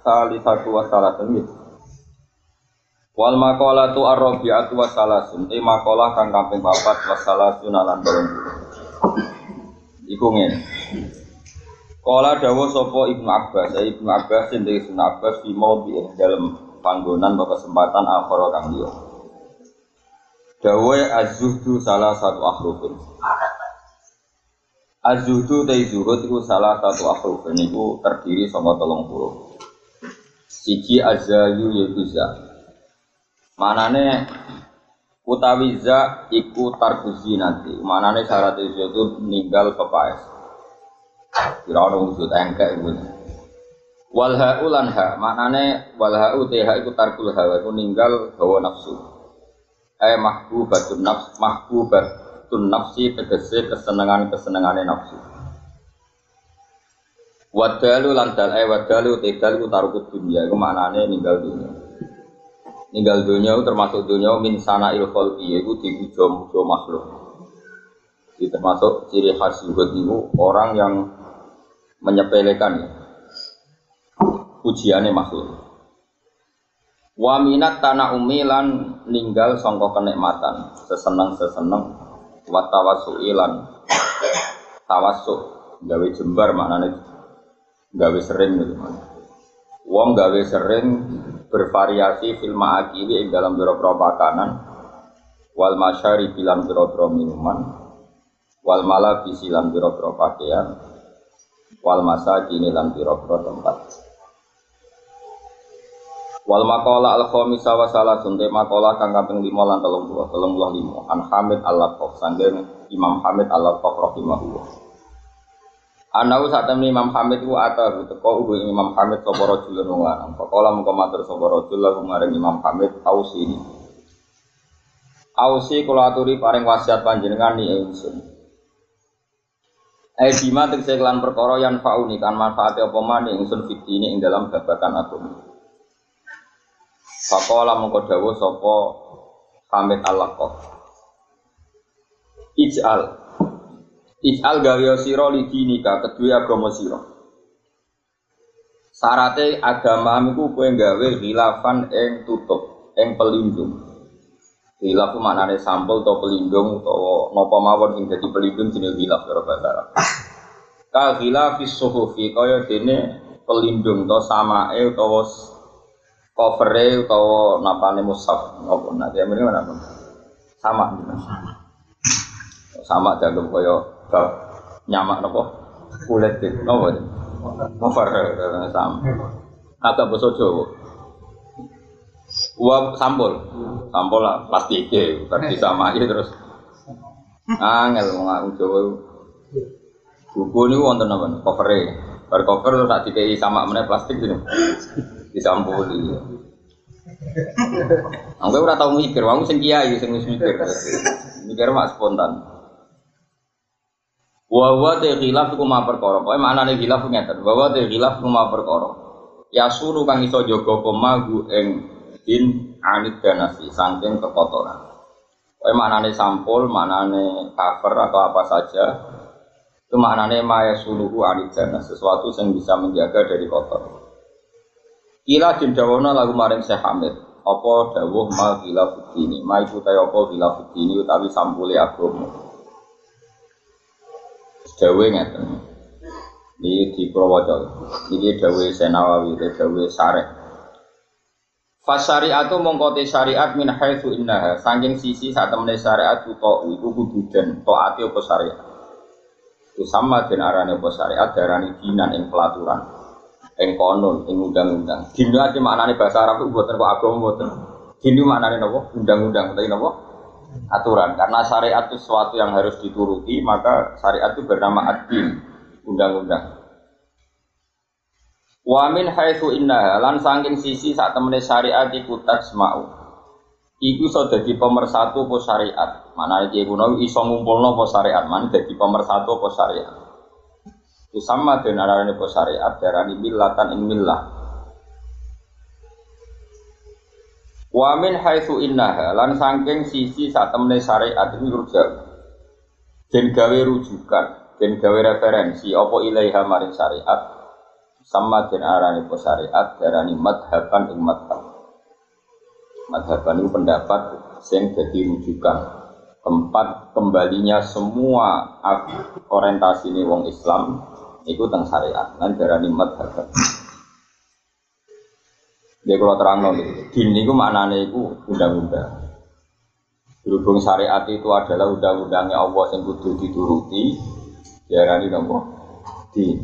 as-salisatu wa salasun. Wal maqalatu ar-rabi'atu wa salasun. E maqalah kang kaping papat wa salasun lan 20. Iku ngene. Kala dawuh sapa Ibnu Abbas, ya Ibnu Abbas sing dari Ibnu Abbas fi maudhi dalam panggonan atau kesempatan akhara kang liya. Dawuh az-zuhdu salah satu akhrufin. Az-zuhdu zuhud itu salah satu akhruf niku terdiri saka telung huruf. Siji azayu yaitu za. Manane utawi za iku tarkuzi nanti. Manane syarat itu ninggal pepaes. Kira ono wujud engkek iku. Wal ha'u lan ha, maknane wal ha'u tha iku tarkul hawa iku ninggal hawa nafsu. Eh mahbubatun nafs mahbubat tun nafsi tegese kesenangan kesenangane nafsu. Wadalu lan dal eh wadalu tidal ku taruku dunia iku maknane ninggal dunia. Ninggal dunia termasuk dunia min sana il khalqi iku dipuja-puja makhluk. Ini termasuk ciri khas zuhud itu orang yang menyepelekan pujiannya makhluk. Wa minat tanah umilan ninggal songkok kenikmatan, seseneng seseneng wa tawassuilan tawassuk gawe jembar maknane gawe sering gitu Wong gawe sering bervariasi fil ma'akili ing dalam biro-biro makanan wal masyari bilang biro-biro minuman wal malah bisilan biro-biro pakaian wal masa kini lan biro-biro tempat. Wal makola al khamisa wa salasun te makola kang kaping 5 lan 30 35 an Hamid al Laqaf sanggeng Imam Hamid al Laqaf rahimahullah. Anau saat temen Imam Hamid ku ata teko ubu Imam Hamid sapa rajulun wong lanang. Faqala mengko matur sapa rajul lagu maring Imam Hamid ausi ini. Ausi kula aturi paring wasiat panjenengan ni ingsun. Eh bima tegese kelan perkara yang fauni kan manfaate apa maneh ingsun fitini ing dalam babakan agama. Fakola mengko dawuh sapa Hamid Al-Laqaf. Ij'al. Ij'al gawe sira li dinika kedua agama sira. Sarate agama iku kowe gawe khilafan ing tutup, ing pelindung. Khilaf maknane sampel atau pelindung utawa napa mawon sing dadi pelindung jenenge khilaf cara bahasa Arab. Ka khilafis suhufi kaya dene pelindung to samae utawa covernya atau napane mushaf apa nak dia ini mana pun sama sama sama jago koyo bab nyamak nopo kulit itu nopo cover sama agak boso jowo Uap sampul, sampul lah plastik ya, berarti sama aja terus. Angel ngomong Jawa. Buku ini wonten apa? Covernya, bar cover terus tak dikai sama mana plastik ini disampuli. Aku ora tau mikir, aku sing kiai sing mikir. Mikir mak spontan. Wa wa te khilaf iku ma perkara. Pokoke maknane khilaf ngeten. Wa wa te khilaf iku ma perkara. Ya suruh kang iso jaga komagu ing din anit danasi saking kekotoran. Pokoke maknane sampul, maknane cover atau apa saja itu maknane maya suluhu anit danas, sesuatu yang bisa menjaga dari kotor. Kila din dawono lagu maring Syekh Hamid. Apa dawuh ma gila fudini. Ma iku ta apa gila fudini utawi sampule agama. Dawe ngeten. Ini di Purwojo. Ini dawe Senawawi, dawe Sarek. Fasyariatu mongkote syariat min haitsu innaha saking sisi saat temene syariat ku to iku kudu den taati apa syariat. Itu sama den arane apa syariat darani dinan ing pelaturan ing konon ing undang-undang. Dino ati maknane bahasa Arab itu mboten kok agama mboten. Dino maknane napa? Undang-undang utawi napa? Aturan. Karena syariat itu sesuatu yang harus dituruti, maka syariat itu bernama ad undang-undang. Wa min haitsu innaha lan saking sisi sak temene syariat iku tasma'u. Iku iso dadi pemersatu apa syariat. Mana iki kuno iso ngumpulno apa syariat, man dadi pemersatu apa syariat. Itu sama dengan arane apa syariat, darani millatan ing millah. Wa min haitsu innaha lan saking sisi sak temene syariat iku rujak. Den gawe rujukan, den gawe referensi apa ilaiha maring syariat? Sama den arani po syariat darani madhaban ing madhab. Madhaban itu pendapat yang jadi rujukan. Tempat kembalinya semua orientasi ini wong Islam itu tentang syariat dan darani madhaban dia kalau terang loh, din itu maknanya itu undang-undang. Berhubung syariat itu adalah undang-undangnya Allah yang kudu dituruti, diarani nopo? Din.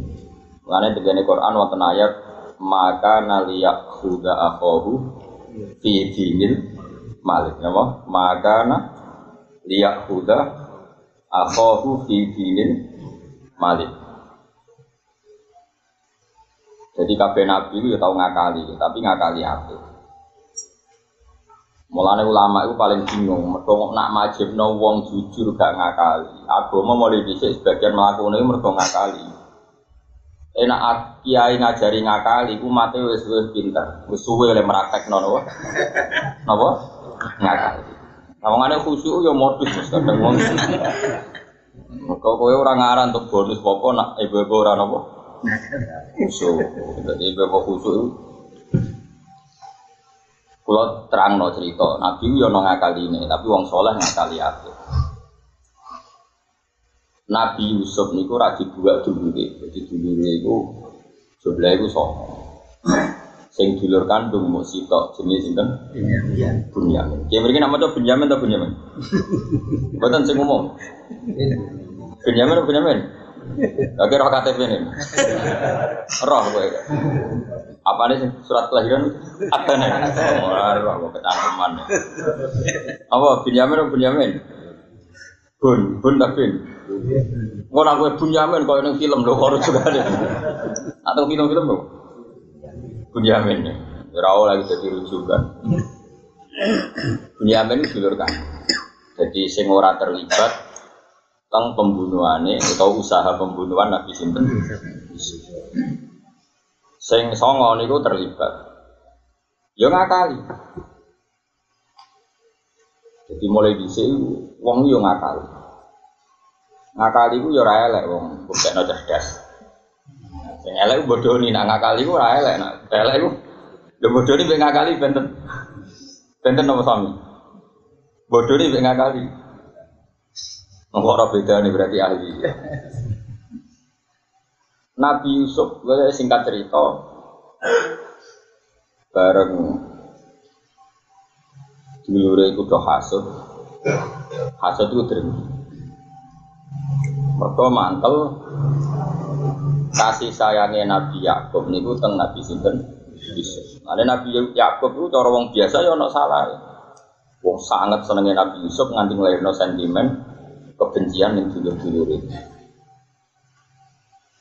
Mengenai tegane Quran wonten ayat maka naliyak huda akhohu fi dinil malik. Napa maka liyak huda akhohu fi dinil malik jadi kabeh nabi itu ya tahu ngakali tapi ngakali apa Mulane ulama itu paling bingung, mergo nak majibno wong jujur gak ngakali. Agama mulai dhisik sebagian mlakuane mergo ngakali. Enak kiai ngajari ngakali ku mate wis wis pinter. Wis suwe oleh meraktekno napa? Napa? Ngakali. Ngomongane khusyuk ya modus kadang wong. Kok kowe ora ngaran untuk bonus popo nak ibu-ibu ora napa khusyuk dadi ibu-ibu khusyuk Kulo terang no cerita, Nabi yo no ngakali ini, tapi wong soleh ngakali apa? Nabi Yusuf niku ra dibuat dulu Jadi dulu niku sebelah iku sapa? Sing dulur kandung mau sitok jenis sinten? Bunyamin. Ki mriki nama to Bunyamin ta Bunyamin? Mboten sing umum. Bunyamin atau Bunyamin? Oke roh KTP ini. Roh kowe. Apa nih surat kelahiran? Apa nih? Oh, roh kecantuman. Apa Bunyamin atau Bunyamin? Bun, bun tak bin. Ora kowe Bunyamin koyo ning film lho karo juga ada. Atau film-film lho. Bunyamin. Ora lagi jadi rujukan. Bunyamin dulur kan. Jadi sing ora terlibat tentang pembunuhane atau usaha pembunuhan Nabi sinten. Sing songo niku terlibat. Ya ngakali. Jadi mulai dhisik wong yo ngakali. Ngakali ku ya ora elek wong buktekno cerdas. Sing elek bodoni nak ngakali ku ora elek nak elek ku lho bodoni mek ngakali benten. Benten nopo sami? Bodoni mek ngakali. Nopo ora beda nih berarti ahli. Nabi Yusuf, gue singkat cerita, bareng dulure iku do hasud. Hasud itu drengki. Mereka mantel kasih sayangnya Nabi Yakub niku teng Nabi sinten Yusuf. Ada Nabi Yakub itu cara wong biasa ya ono salah. Wong sangat senengnya Nabi Yusuf nganti no sentimen kebencian yang dulur-dulur itu.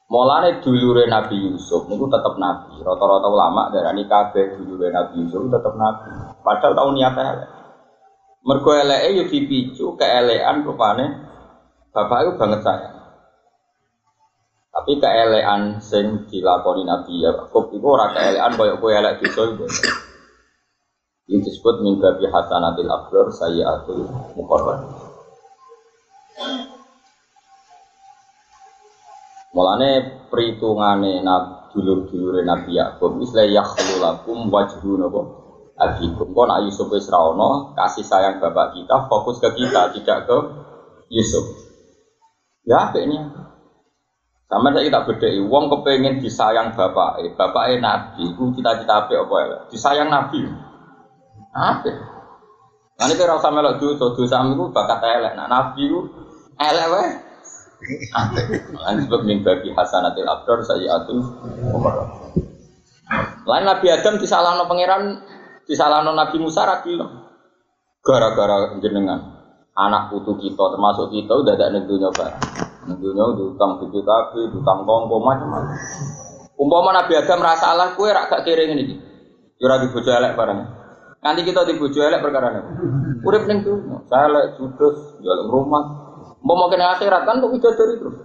Mulane dulure Nabi Yusuf niku tetap nabi. Rata-rata ulama darani kabeh dulure Nabi Yusuf tetap nabi. Padahal tahun niatnya elek. Mergo eleke yo dipicu keelekan rupane Bapak itu banget saya. Tapi keelean sing dilakoni Nabi Yakub itu ora keelean koyo kowe elek dosa itu. Ini disebut min babi hasanatil abrar sayyatul muqarrab. Mulane perhitungane nabi dulur-dulure Nabi Yakub wis la yakhlu lakum wajhu napa abikum. Kok nak Yusuf wis kasih sayang bapak kita fokus ke kita tidak ke Yusuf. Ya apa ini? Sama saya kita beda. Wong kepengen disayang bapak, eh, bapak eh nabi. Ku cita-cita apa apa ya? Disayang nabi. Apa? Nanti kalau sama lo dosa dosa itu bakat elek. Nah nabi itu elek. Apa? Nanti sebab min bagi hasanatil abdor saya atuh Lain Nabi Adam disalahno pangeran, disalahno Nabi Musa rakyat. Gara-gara jenengan anak putu kita termasuk kita udah ada negdunya barang negdunya utang BPKB utang kongko macam-macam Umpama Nabi Adam merasa Allah kue rak gak kiri ini. Jurah di bojo elek barang. Nanti kita di bojo elek perkara apa? Urip ning tuh. Saya elek judes, jalan rumah. Mau mau kena akhirat kan untuk dari terus.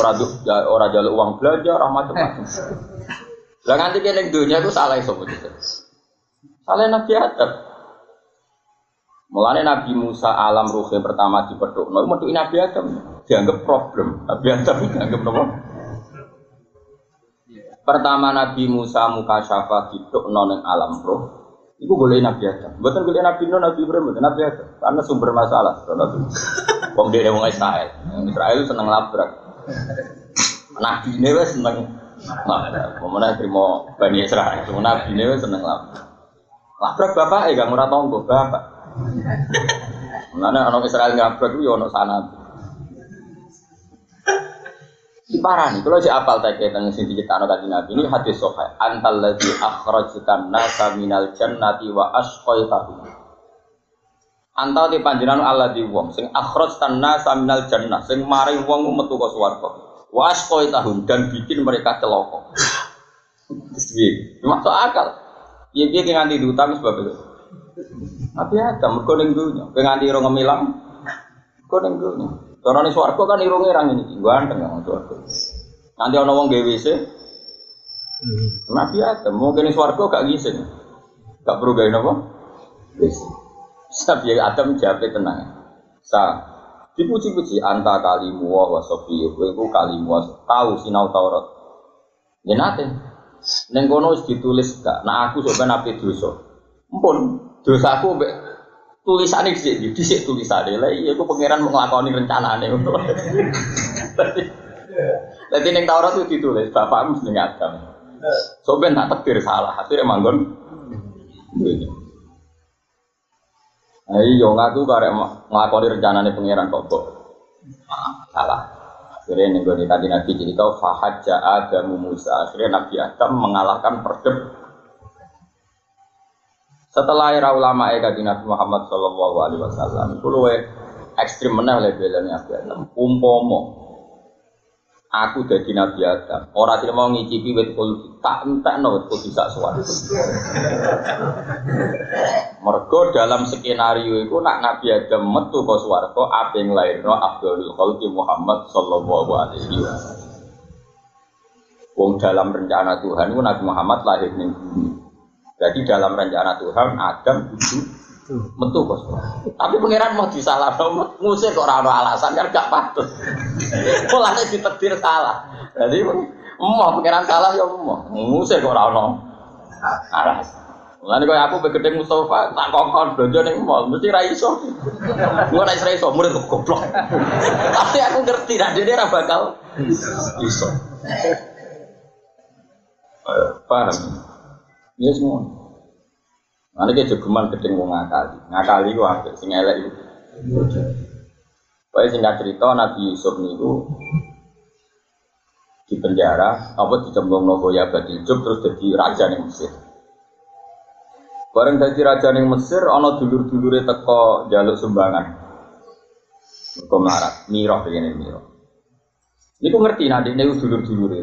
Orang tuh orang jalur uang belanja, orang macam-macam. Lah nanti kena dunia itu salah itu Salah Nabi Adam. Mulane Nabi Musa alam ruh yang pertama di peduk, nah, itu Nabi Adam dianggap problem. Nabi Adam dianggap apa? Pertama Nabi Musa muka syafa hidup non alam roh. Iku boleh Nabi Adam. Bukan boleh Nabi Nuh, Nabi Ibrahim, bukan Nabi Adam. Karena sumber masalah. Nabi. Wong dia wong Israel. Israel itu seneng labrak. Nabi ini wes seneng labrak. Mana terima bani Israel. Nabi wes seneng labrak. Labrak bapak, eh gak murah tonggo bapak. Mana anak Israel ngabrak itu ya anak sana. Parah nih, kalau apal tak tentang sing diciptakan kaji nabi ini hadis sohail. Antal lagi akhrajkan nasa minal jannati wa asqaitahu. Antal di panjenengan Allah di wong sing akhrajkan nasa minal jannah sing mari wong metu ke swarga. Wa asqaitahu dan bikin mereka celaka. Terus masuk akal. Iya dia nganti diutang sebab itu. Tapi ada mergo ning dunya, penganti ro ngemilang. Mergo ning. Cara ning swarga kan irunge ra ngene iki, ganteng nang swarga. Nanti ana wong gawe WC. Hmm. Nabi Adam mungkin swarga gak ngising. Gak perlu napa? WC. Tapi Adam jawab tenang. Sa dipuji-puji anta kalimu wa sofi iku kalimu tahu sinau Taurat. Ya nate. Ning kono ditulis gak, nah aku ben ape dosa. Ampun, dosaku mbek tulisan ini sih, sih tulisan lah iya, aku pangeran mau ngelakoni rencana ini. Jadi neng Taurat itu ditulis, bapak mesti Adam. So ben tak tekir salah, akhirnya manggon. Nah iya, ngaku karek ngelakoni rencana ini pangeran kok kok. Salah. Akhirnya nih gue tadi nabi jadi kau fahad ada Musa. Akhirnya Nabi Adam mengalahkan perdeb setelah era ulama di Nabi Muhammad Shallallahu Alaihi Wasallam, itu luwe ekstrim mana oleh belanya Nabi. Umpomo, aku jadi Nabi Adam. Orang tidak mau ngicipi wet kulti, tak entah no wet kulti sak Mergo dalam skenario itu nak Nabi Adam metu ke suwargo, apa yang lain no Abdul Khalqi Muhammad Shallallahu Alaihi Wasallam. Wong dalam rencana Tuhan itu Nabi Muhammad lahir di bumi. Jadi dalam rencana Tuhan Adam itu metu bos. Tapi pangeran mau disalah, ngusir kok rano alasan kan gak patut. Malah ditetir salah. Jadi mau pangeran salah ya mau ngusir kok rano alasan. Lalu kalau aku begede Mustafa tak kokon belanja nih mall mesti raiso. Gua naik raiso murid goblok. Tapi aku ngerti dan dia ora bakal iso. Paham? Ya semua. Nanti dia jogeman gedeng wong ngakali. Ngakali ku apik sing elek itu. Pokoknya singkat cerita Nabi Yusuf niku di penjara, apa dicemplung nopo ya badil terus jadi raja ning Mesir. Bareng jadi raja ning Mesir, ana dulur-dulure teko jaluk sumbangan. Mergo melarat, mirah begini mirah. Niku ngerti nanti ini dulur-dulure.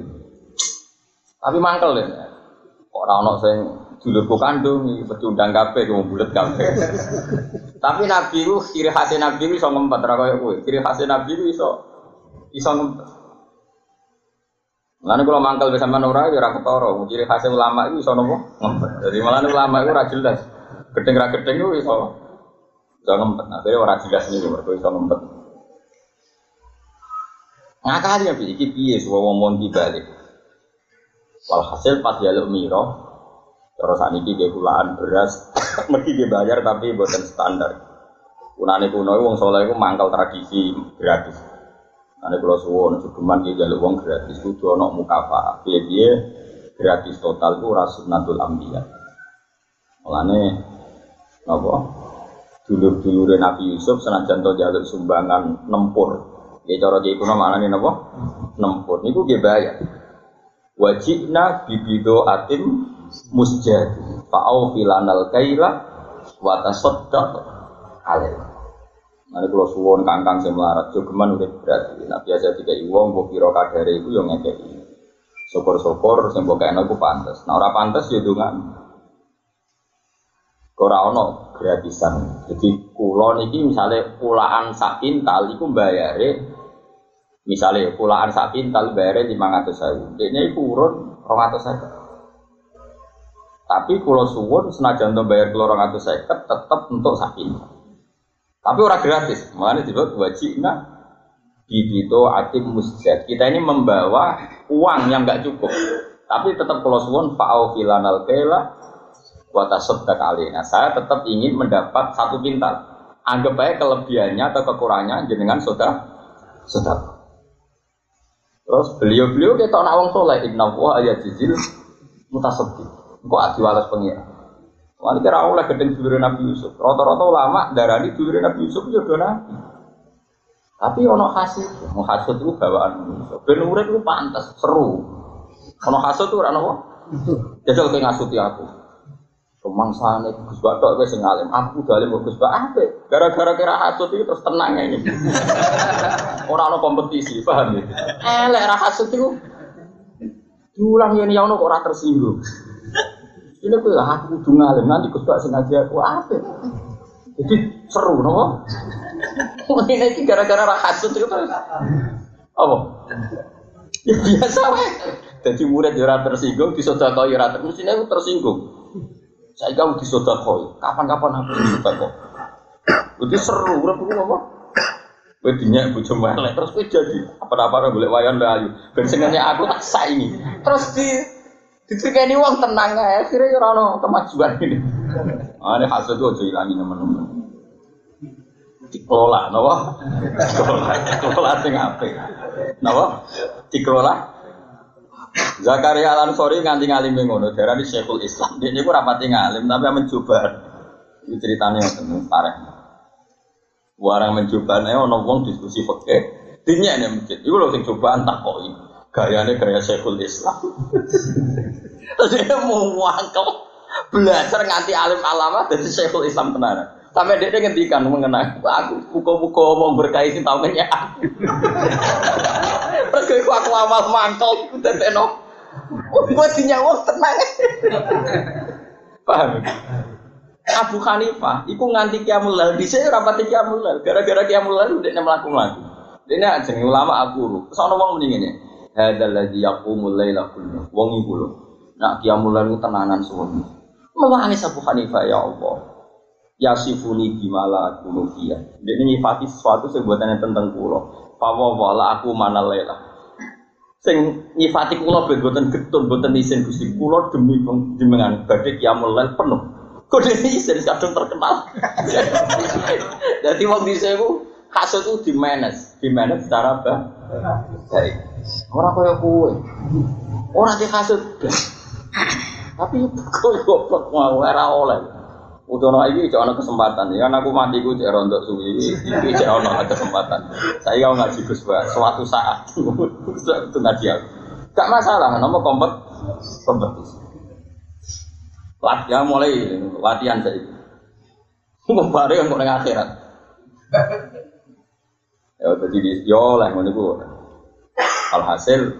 Tapi mangkel ya. Orang ono sing dulurku kandung pecundang kabeh wong bulet kabeh. Tapi Nabi ku ciri khas Nabi ku iso ngempet ra koyo kowe. Ciri Nabi ku iso iso ngempet. Mulane kula mangkel wis sampean ora ya ora ketara. Ciri khas ulama iku iso nopo? Jadi malah ulama iku ora jelas. Gedeng ra gedeng iku iso iso ngempet. Nah, dhewe ora jelas niku mergo iso ngempet. Ngakali ya iki piye suwe wong mon dibalik. Walhasil pas jaluk miro, terus saat ini dia kulaan beras, mesti dia bayar tapi buatan standar. Kunane kuno wong soleh itu mangkal tradisi gratis. Ane kalau suwon cukuman dia jaluk wong gratis, kudu ono mukafa. Dia dia gratis total itu rasunatul ambiya. Mulane apa? Dulur-dulur Nabi Yusuf senajan to jaluk sumbangan nempur. Ya cara dia kuno maknane napa? Nempur. Niku dia bayar wajibna bibido atim musjad fa'au filanal kaila tasaddaq alaih Nanti kalau suwon kangkang sing melarat, jogeman udah berarti. Nah biasa tiga iwong, mbok kira kadare itu yang ngekei. Syukur-syukur kene ku pantes. Nah ora pantes ya dongan. Ora ono gratisan. Jadi kula niki misale pulaan sak pintal iku bayare misale pulaan sak pintal bayare 500.000. Dene iku urun 200.000. Tapi kalau suwun senajan untuk bayar kalau orang atau seket tetap untuk sakin. Tapi orang gratis, makanya disebut wajibna itu atim musjad. Kita ini membawa uang yang nggak cukup, tapi tetap kalau suwun fa'au filanal kela kali. Nah, saya tetap ingin mendapat satu pintal. Anggap baik kelebihannya atau kekurangannya jenengan sudah sudah. Terus beliau-beliau kita nak soleh, inna wa ayat jizil mutasabdi. Kok adi walas pengira. Wali kira oleh gedeng dulure Nabi Yusuf. Rata-rata ulama darani dulure Nabi Yusuf ya do nabi. Tapi ono hasil, mau hasil itu bawaan Yusuf. Ben urip itu pantas, seru. Ono hasil itu ora apa? Jajal kowe ngasuti aku. Rumangsane Gus Batok kowe sing alim, aku dalim Gus Bak apik. Gara-gara kira hasud itu terus tenang ini. Ora ono kompetisi, paham ya? Elek hasud itu. Diulang ini yang kok ora tersinggung. Ini aku lah aku kudu ngalim nanti Gus Bak sengaja aku apa? Jadi seru nopo. Ini iki gara-gara ra itu. Apa? Ya biasa wae. Jadi murid ya ora tersinggung, disodakoi ya ora tersinggung, mesti tersinggung. Saya kau disodakoi, kapan-kapan aku disodakoi. Itu seru, urip ku apa? Kowe dinyak bojo melek terus kowe jadi apa-apa golek wayan ayu. Ben aku tak saingi. Terus di Ditrikeni uang tenang ya, akhirnya ora ono kemajuan ini. Ah, ini hasil itu aja ilangi teman-teman. Dikelola, napa? Dikelola, dikelola sing apik. Napa? Dikelola. Zakaria Al Ansori nganti ngalim ngono, darani Syekhul Islam. Dia niku rapati ngalim tapi mencoba. Ini ceritanya ngoten parah. Warang mencoba nih ono wong diskusi fikih. Dinya nih masjid. Iku lho sing cobaan tak kok gayanya gaya Syekhul Islam. Terus dia mau wangkel belajar nganti alim alama dari Syekhul Islam tenar. Sampai dia ngendikan mengenai aku buku-buku mau berkait sing tau nanya. Terus aku aku amal mangkel teteno. Gue dinyawa tenang. Paham? Abu Hanifah, iku nganti kiamul lail, bisa rapati kiamul lail, gara-gara kiamul udah melakukan lagi. Ini aja ulama aku, soalnya wong mendingan ya hadal ladzi yaqumul laila kullu wong iku lho nak qiyamul lail tenanan suwi mewangis Abu Hanifah ya Allah yasifuni bimala fiya dia nyifati sesuatu sebuatannya tentang kulo fawa wala aku mana laila sing nyifati kulo boten getun boten isin Gusti kulo demi jenengan badhe qiyamul lail penuh kok dene isin kadung terkenal dadi wong dhisik ku kasut itu di manage, di manage secara baik. Orang kaya kue. Orang di kasut. Tapi kau goblok mau era oleh. Utono ini cek kesempatan ya, aku mati gue cek rontok suwi, ini cek ono kesempatan. Saya mau ngaji gus suatu saat itu ngaji aku. Gak masalah, nomor kompet kompetisi. Latihan mulai latihan saya. Mau bareng yang akhirat. Ya jadi yo lah ngono Alhasil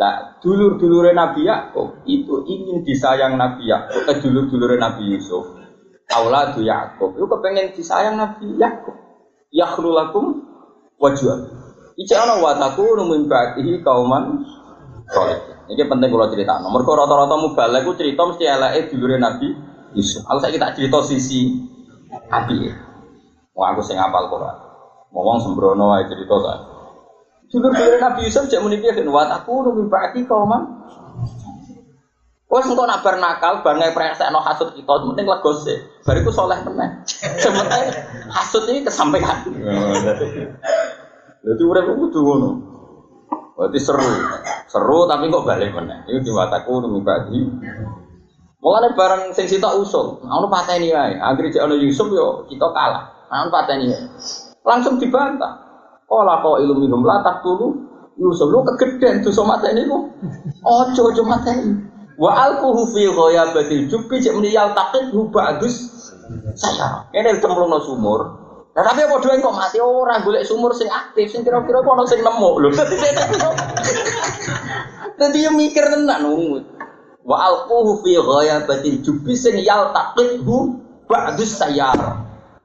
Nah, dulur-dulur Nabi Yakub itu ingin disayang Nabi Yakub, ke dulur-dulur Nabi Yusuf. Auladu Yakub itu kepengen disayang Nabi Yakub. Yakhrulakum wajah. Ica ana wa takunu min ba'dihi kauman salih. Ini penting kalau cerita. Nomor kau rata-rata mubalek itu cerita mesti eleke dulure Nabi Yusuf. Kalau saya kita cerita sisi Nabi. Mau aku sing apal Quran. Wong sembrono ae cerita saya. Dulur-dulur Nabi Yusuf cek muni piye aku numi ba'di kauman. Wes engko nak bar nakal, bar ngepresekno hasud kita, penting legos sih. Bar iku soleh meneh. Sementara hasud ini kesampaian. Jadi urip kudu ngono. Berarti seru. Seru tapi kok balik meneh. Iku diwataku numi ba'di. Mulane barang sing sitok usul, ono pateni wae. Anggere cek ono Yusuf yo kita kalah. Ono pateni. Langsung dibantah. Kala kau ilmu minum latak dulu. Yusuf lu kegeden tuh sama ini lu. Ojo ojo mata ini. Wa alquhu fi ghayabatil jubbi cek meniyal takit hu bagus. Saya ini cemplung no sumur. Nah, tapi apa doang kok mati ora golek sumur sing aktif sing kira-kira kono sing nemu lho. Dadi yo mikir tenan nungut. Wa alquhu fi ghayabatil jubbi sing yaltaqidhu ba'dus sayar.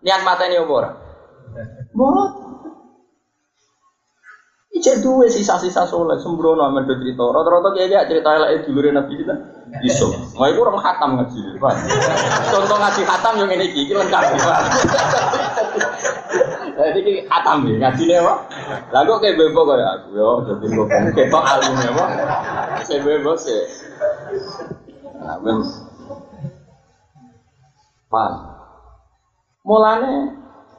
Niat mateni apa ora? Mbok. Ijek duwe sisa-sisa soleh sembrono amen cerita. Rata-rata kiai kiai cerita elek dulure Nabi kita. Iso. Wah iku orang khatam ngaji. Pak. Contoh ngaji khatam yang ini iki lengkap. Pak. Jadi iki khatam iki ngajine apa? Lah kok kayak bebo kaya aku yo dadi kok ketok alim ya, Pak. Saya bebo sih. Nah, Pak. Mulane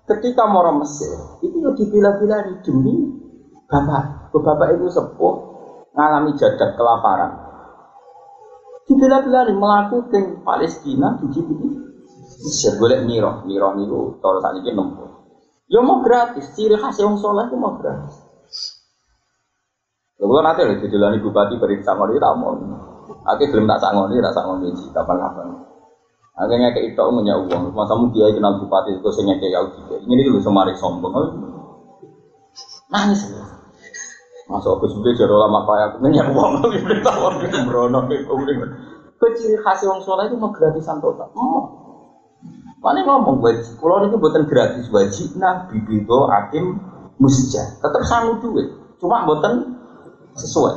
ketika mau Mesir, itu yo dipilah-pilah demi bapak. Bapak itu sepuh ngalami jadak kelaparan. Dibela-bela melaku ke Palestina tujuh ini. Boleh miro, miro niku kalau saat ini nempuh. Ya mau gratis, ciri khas yang soleh itu mau gratis. Lalu nanti lagi didelani bupati beri itu tak mau. Aku belum tak sangon tak sangon sih kapan-kapan. Akhirnya kayak itu punya uang, masa dia kenal bupati itu saya kayak juga. Ini dulu semari sombong, nangis. Masuk aku sebelah jadi lama kaya aku nanya uang lagi bertawar gitu berono Kecil khas wong soleh itu mau gratisan total. Oh. Mana ngomong wajib? Kalau itu buatan gratis wajib nah bibito akim musja. Tetap sanggup duit. Cuma buatan sesuai.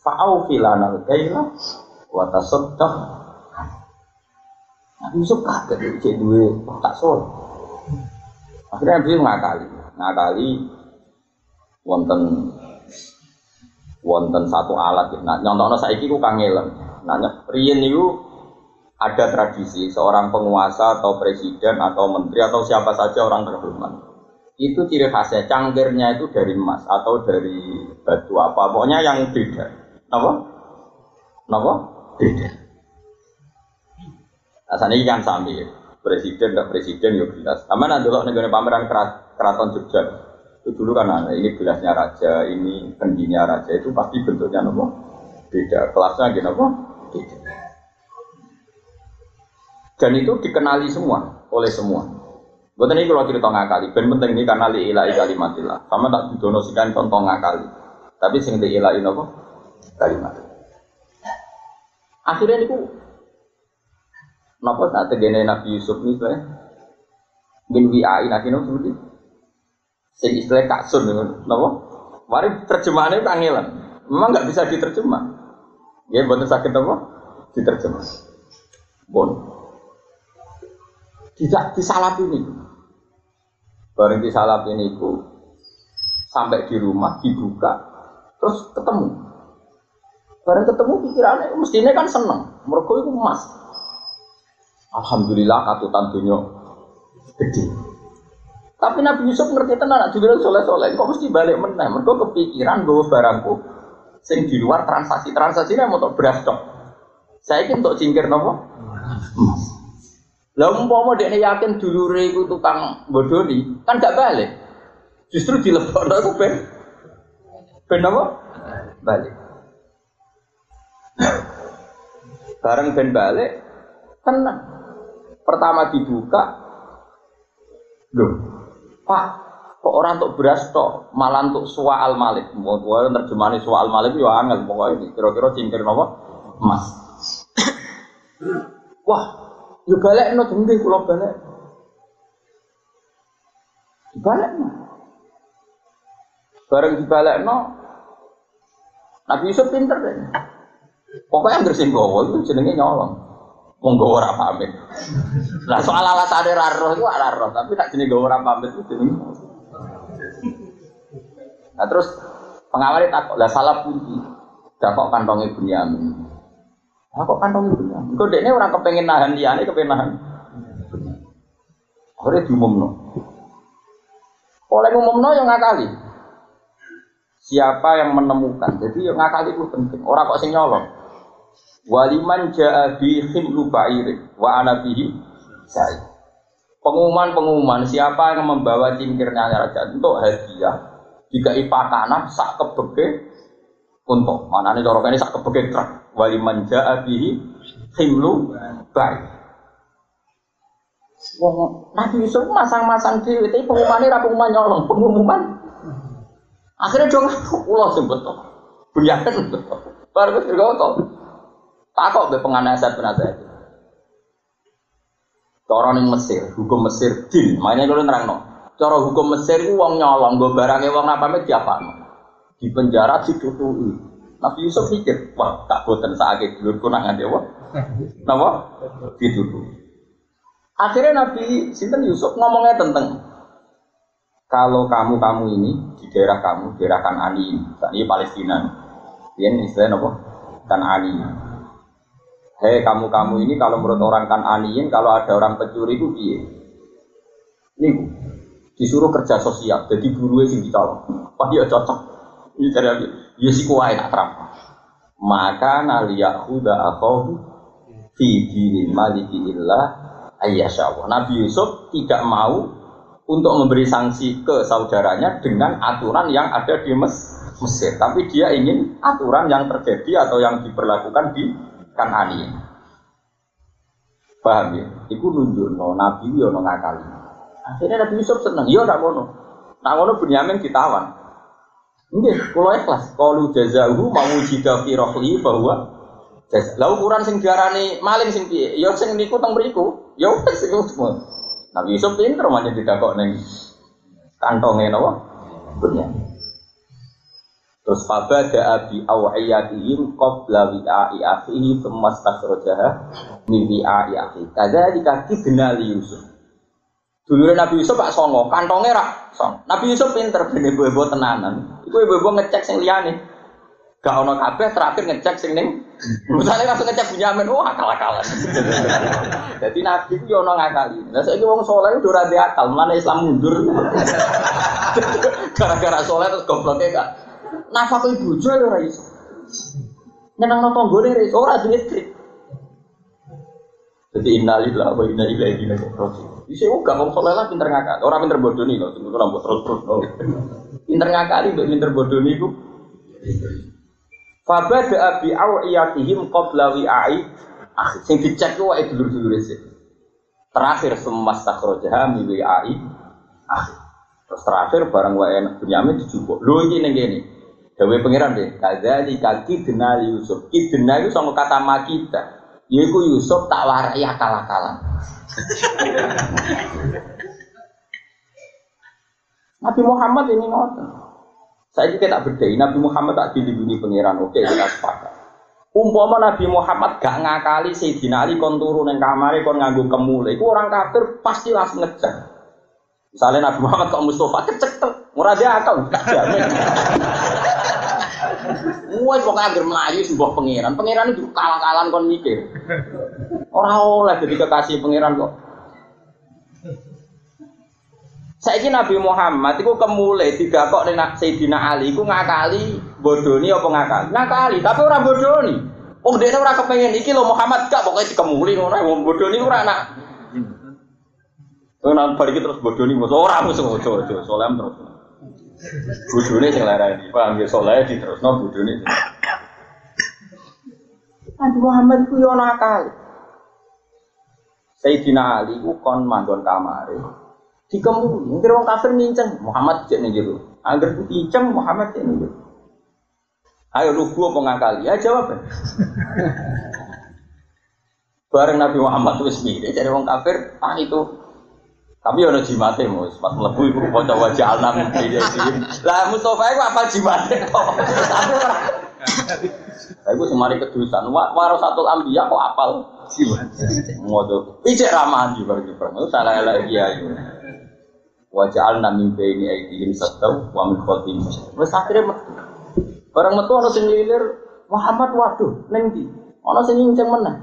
Fa'au filanal kaila wata sedah. Nah, Yusuf kaget cek duit tak sol. Akhirnya dia ngakali, ngakali wonten wonten satu alat. Nah nyontokno saiki ku kangelan nah riyen niku ada tradisi seorang penguasa atau presiden atau menteri atau siapa saja orang terhormat. Itu ciri khasnya cangkirnya itu dari emas atau dari batu apa. Pokoknya yang beda. Apa apa beda. Nah ini kan sambil presiden dan presiden yuk jelas. Aman nanti negara pameran keraton Jogja itu dulu kan ada ini gelasnya raja, ini kendinya raja itu pasti bentuknya nopo beda, kelasnya gitu nopo beda. Dan itu dikenali semua oleh semua. Buat ini kalau cerita ngakali, ben penting ini karena li ilahi kalimatillah. Sama tak didonosikan contoh ngakali. Tapi sing di ilahi nopo kalimat. Akhirnya itu Napa saat tegene Nabi Yusuf nih, bin wi'ai akhirnya seperti Sing istilah kaksun napa? Mari terjemahannya kangelan. Memang nggak bisa diterjemah. Ya, buat sakit apa? Diterjemah. Bon. Tidak disalap ini. Bareng disalap ini itu sampai di rumah dibuka terus ketemu. Bareng ketemu pikirannya mestinya kan seneng. Mereka itu emas. Alhamdulillah katutan dunia gede. Tapi Nabi Yusuf ngerti tenan, juga soleh soleh. Kok mesti balik meneh? Mereka kepikiran gue barangku sing di luar transaksi transaksi ini mau beras dok. Saya ingin untuk cingkir nopo. Lah umpama dia yakin dulu iku tukang bodoni, kan gak balik. Justru dilebokno aku ben ben apa? Balik. Bareng ben balik, tenang. Pertama dibuka, loh, Pak, kok orang untuk beras tok, malah untuk al malik. Mau gue terjemahin al malik ya angel pokoknya ini. Kira-kira cingkir apa? Emas. Wah, yuk balik no jengdi kalau balik. Dibalik no. Bareng dibalik no. Nabi Yusuf pinter deh. Pokoknya yang bersinggowo itu jenenge nyolong monggo ora pamit. Lah soal alasane ra roh iku ora roh, tapi tak jenenge ora pamit itu jenenge. Nah terus pengawal takut lah salah kunci. Dakok kantongnya Bunyamin. Lah kok kantongnya Bunyamin? Kok dekne ora kepengen nahan liyane kepengen nahan. Ora diumumno. Oleh umumno yang ngakali. Siapa yang menemukan? Jadi yang ngakali itu penting. Orang kok sing nyolong. Waliman jaa bi khimlu ba'ir wa ana bihi saya. Pengumuman-pengumuman siapa yang membawa cingkirnya raja untuk hadiah jika ipakanan sak kebeke untuk mana nih dorong ini sak kebeke truk waliman jaa bihi khimlu ba'ir. Wong Nabi Yusuf masang-masang dhewe, tapi pengumumannya ra pengumuman nyolong, pengumuman. Akhirnya dong kula sing betul. Bunyakan betul. Baru Tak Takok be penganasat penasihat. Cara ning Mesir, hukum Mesir din, makanya kalau nerangno. Cara hukum Mesir ku wong nyolong, nggo barange wong apa diapakno. Di penjara ditutui. Nabi Yusuf mikir, wah tak boten sakit dulur dewa. Napa? Ditutui. Akhirnya Nabi Sinten Yusuf ngomongnya tentang kalau kamu kamu ini di daerah kamu daerah Kanani ini, ini Palestina, ini istilahnya apa? Kanani. Hei kamu kamu ini kalau menurut orang Kananiin kalau ada orang pencuri itu piye? Ini disuruh kerja sosial, jadi guru sing dicolong. Wah dia cocok. Ini cara ya si kuai nak terang. Maka naliyahuda akhahu fi dinil maliki illah. Nabi Yusuf tidak mau untuk memberi sanksi ke saudaranya dengan aturan yang ada di Mesir, tapi dia ingin aturan yang terjadi atau yang diberlakukan di Kanani. Paham ya? Iku nunjuk no Nabi yo no ngakali. Akhirnya Nabi Yusuf seneng, yo tak ngono. Nak ngono Bunyamin ditawan. Nggih, kula ikhlas. Qalu jazahu mau fi bahwa Lah ukuran sing diarani maling sing piye? Ya sing niku teng mriku. Ya wis iku semua. Nabi Yusuf pinter manja didakok ning kantonge napa? Dunia. Terus fabada abi awiyatihim qabla wi'a'i akhihi thumma stakhrajaha min wi'a'i akhihi. Kadzalika kidna li Yusuf. Dulu Nabi Yusuf Pak Songo, kantongnya rak song. Nabi Yusuf pinter ben ibu-ibu tenanan. Iku ibu-ibu ngecek sing liyane. Gak ono kabeh terakhir ngecek sing ning Misalnya langsung ngecek Bunyamin, wah akal-akalan. Jadi Nabi itu yono ngakali. Nah saya wong soleh itu udah akal, mana Islam mundur. Gara-gara soleh terus gobloknya kak. Ibu jual ya iso. Nyenang nonton gue nih, ora duit krik. Jadi innalillahi wa inna ilaihi raji'un. Bisa juga wong soleh lah pinter ngakal. Orang pinter bodoh nih loh, tunggu nambah terus terus. Pinter ngakali, pinter bodoh nih Fabada bi awiyatihim qabla wi'ai akhir. Sing dicek ku wae dulur-dulur sih. Terakhir semua sakhrajaha mi wi'ai akhir. Terus terakhir barang wae Bunyamin dijupuk. Lho iki ning kene. Dawe pangeran deh. Kadzali kaki denali Yusuf. Ki denali sama kata makita. Yaiku Yusuf tak warai akal-akalan. Nabi Muhammad ini ngotot. Saya juga tak berdaya, Nabi Muhammad tak dilindungi pangeran. Oke, kita sepakat. Umpama Nabi Muhammad gak ngakali Sayyidina Ali kon turu ning kamare kon nganggo kemule. Iku orang kafir pasti langsung ngecek. Misalnya Nabi Muhammad kok Mustafa kecek tuh, murah dia akal, gak jamin. Wes kok anggere melayu sebuah pangeran. Pangeran itu kalah-kalan kon mikir. Orang oleh jadi kekasih pangeran kok. Saiki Nabi Muhammad iku kemule digakok ning Sayyidina Ali iku ngakali bodoni apa ngakali? Ngakali, tapi ora bodoni. Wong dene ora kepengen iki lho Muhammad gak pokoke dikemuli ngono wong bodoni ora anak. Ora balik terus bodoni mos ora mos ojo terus. Bodone sing larani, paham ya soleh diterusno bodone. Nabi Muhammad ku yo nakal. Sayyidina Ali ku kon manggon kamare. Di kampung mungkin orang kafir nincang Muhammad cek nih gitu agar nincang Muhammad cek nih gitu ayo lu gua mau ngakali? Ya jawab bareng Nabi Muhammad tuh sendiri jadi orang kafir ah itu tapi ono jimate mus pas mlebu iku kanca wajah alam iki lah Mustofa iku apa jimate kok ora Aku semari kedusan, waro satu ambiya kok apal. Ngodo. Ijek ramahan juga gitu. Salah lagi ya. Wajah al min baini aidihim satau wa min khalfihim Wes akhire metu. Barang metu ana sing lilir Muhammad waduh ning ndi? Ana sing nginceng meneh.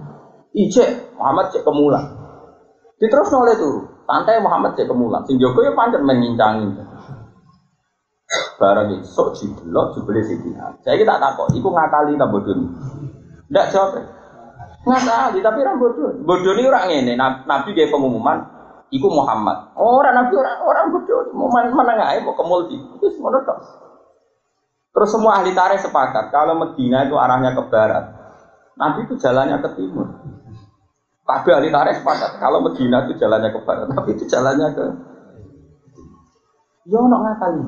Ijek Muhammad cek kemulan. Diterus oleh turu. Santai Muhammad cek kemulan. Sing jaga ya pancen mengincang Barang itu sok jiblok jebule sidina. Saya kita takut, iku ngakali ta bodoni. Ndak jawab. Ngakali tapi ra. Bodoh ini orang ini, Nabi kayak pengumuman, Iku Muhammad. Orang Nabi orang orang bodoh. Mau mana nggak mau ke multi. Itu semua. Terus semua ahli tarikh sepakat kalau Medina itu arahnya ke barat. Nabi itu jalannya ke timur. Kabeh ahli tarikh sepakat kalau Medina itu jalannya ke barat, tapi itu jalannya ke Ya ono ngakali.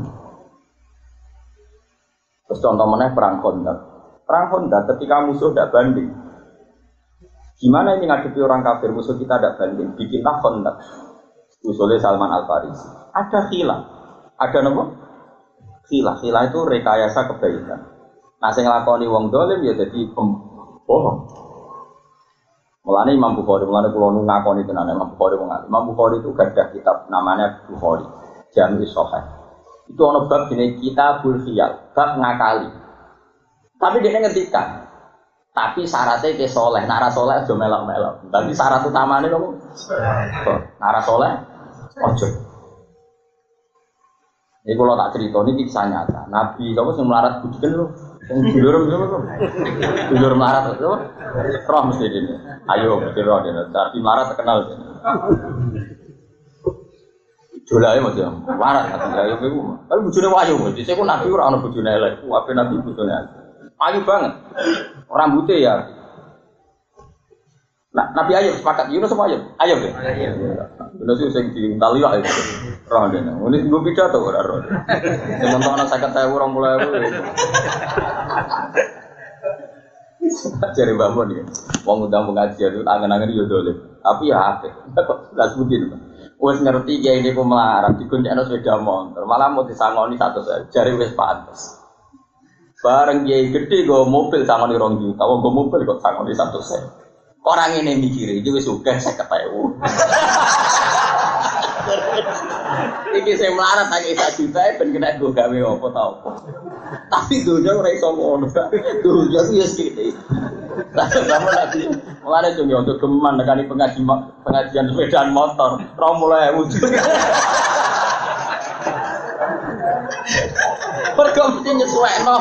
Terus contoh mana perang Khandaq. Perang Khandaq ketika musuh tidak banding. Gimana ini ngadepi orang kafir musuh kita tidak banding? Bikinlah Khandaq. Usulnya Salman Al Farisi. Ada khilaf. Ada nopo? Khilaf. Khilaf itu rekayasa kebaikan. Nah, saya ngelakoni wong dolim ya jadi pembohong. Mulane Imam Bukhari, mulane kula nu ngakoni tenan Imam Bukhari wong Imam Bukhari itu gada kitab namanya Bukhari, Jami Sahih. Itu ono bab jenenge Kitabul Khiyal, bab ngakali. Tapi dia ngendikan, tapi syaratnya ke soleh, nara soleh aja melok-melok. Tapi syarat utamanya kamu, nara soleh, ojo. Ini kalau tak cerita ini kisah nyata. Nabi kamu sih melarat budikan lu. Yang dulur apa? Dulur melarat itu roh mesti ini. Ayo mesti roh ini. Tapi melarat terkenal. Jolai mas ya, melarat kata ayo aku. Tapi bujune wayu mas. Saya pun nabi orang bujune elek. Apa nabi bujune ayu banget. Rambutnya ya Nah, Nabi Ayub sepakat Yunus sama? Ayub ya? Yunus itu sing diintali lah itu. Roh dene. Ini gue pidato ora roh. Nonton ana 50.000 orang mulai Cari bangun ya. Wong udah pengajian itu angen-angen yo dolim. Tapi ya akeh. Lah sebutin. Wes ngerti ya ini ku melarat dikuncekno sepeda motor. Malah mau disangoni satu saja. Jari wis pantes. Bareng kiai gede gue mobil sangoni rong juta. Gue mobil kok sangoni satu sen. Orang ini mikir itu wis suka saya ketahui. Iki saya melarat tak isa juta ben kena gue gawe apa tau. Tapi dunia ora iso ngono. Dunia ku ya sekiti. Kamu lagi dong ya untuk geman nekani pengaji pengajian sepeda motor, ora mulai wujud. Pergo mesti nyesuekno.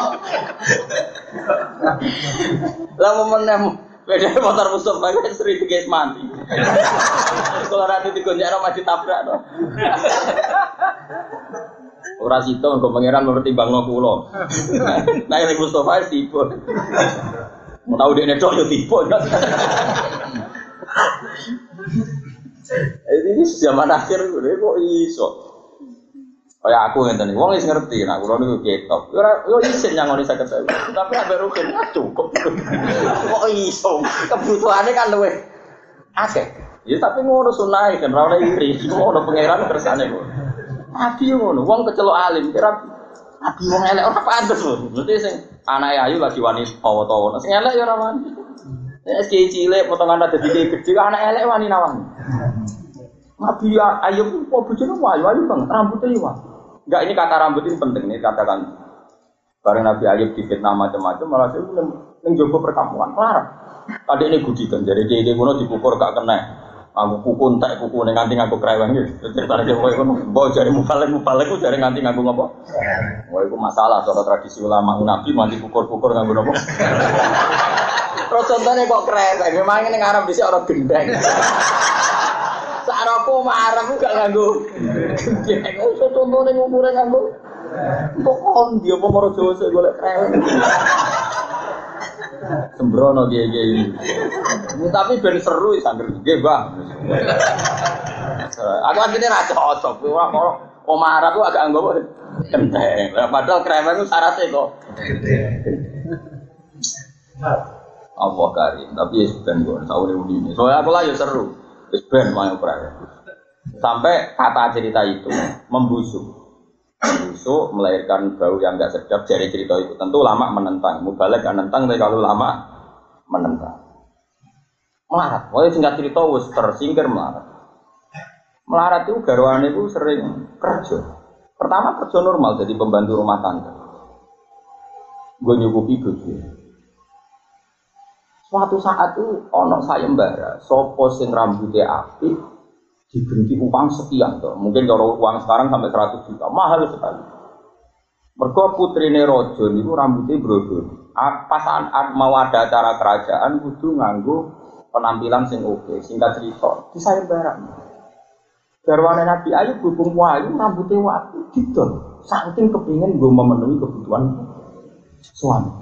Lah momen Beda motor Mustafa itu sering guys mati. Kalau nanti digonjak maju tabrak no. Ora sito engko pangeran mempertimbangno kula. Nah, ini Mustafa tipu. Mau tahu dia netok yo tipu. Ini zaman akhir kok iso. Kayak aku ngeten wong wis ngerti, nah kula niku ketok. Ora yo isin nyangoni 50.000. Tapi ambek rugen cukup. Kok iso? Kebutuhane kan luwe akeh. Ya tapi ngono sunah kan ora oleh iri. Ngono pangeran kersane kok. Nabi ngono, wong kecelok alim kira Nabi wong elek ora pantes lho. Berarti sing anake ayu lagi wani tawa-tawa. Sing elek ya ora wani. Nek cilik potongan ada dadi gede anak elek wani nawang. Nabi ayu kok bojone ayu ayu banget rambutnya ya Enggak ini kata rambut ini penting nih katakan. Bareng Nabi Ayub difitnah macam-macam malah saya neng jogo perkampungan larang. Tadi ini gudikan jadi dia kuno dipukul gak kena. Aku kuku entek kuku neng nganti ngaku kereweng gitu. Cerita mau ikut bawa jari mubalik mubalik aku jari nganti ngaku ngapa? Wah itu masalah soal tradisi ulama Nabi mati pukul-pukul ngaku ngapa? Terus contohnya kok kereweng, memang ini ngarep bisa orang gendeng. Sarapo marah gak nganggo. Gendeng iso tontone umure nganggo. Kok on dia apa maro Jawa sik golek krewet. Sembrono dia dia ini. Tapi ben seru sangger nggih, Bang. Aku akhirnya ra cocok. Ora kok Omar aku agak anggo kenteng. Padahal krewet itu syaratnya kok. Allah karim, tapi ya sudah gue, tahu ini. Soalnya aku lah ya seru. Terus ben mau Sampai kata cerita itu membusuk. Membusuk melahirkan bau yang enggak sedap dari cerita itu. Tentu lama menentang. Mubalek kan nentang tapi kalau lama menentang. Melarat. Wah singkat cerita wis tersingkir melarat. Melarat itu garwan itu sering kerja. Pertama kerja normal jadi pembantu rumah tangga. Gue nyukupi bojo. Suatu saat itu ono sayembara, sopo sing rambutnya api diberi uang sekian tuh. Mungkin kalau uang sekarang sampai 100 juta, mahal sekali. Mergo putrine rojo niku rambutnya brodol. Pas mau ada acara kerajaan kudu nganggo penampilan sing oke. Singkat cerita, di sayembara. Garwane Nabi Ayub hubung wayu rambutnya waktu didol. Saking kepingin gue memenuhi kebutuhan suami.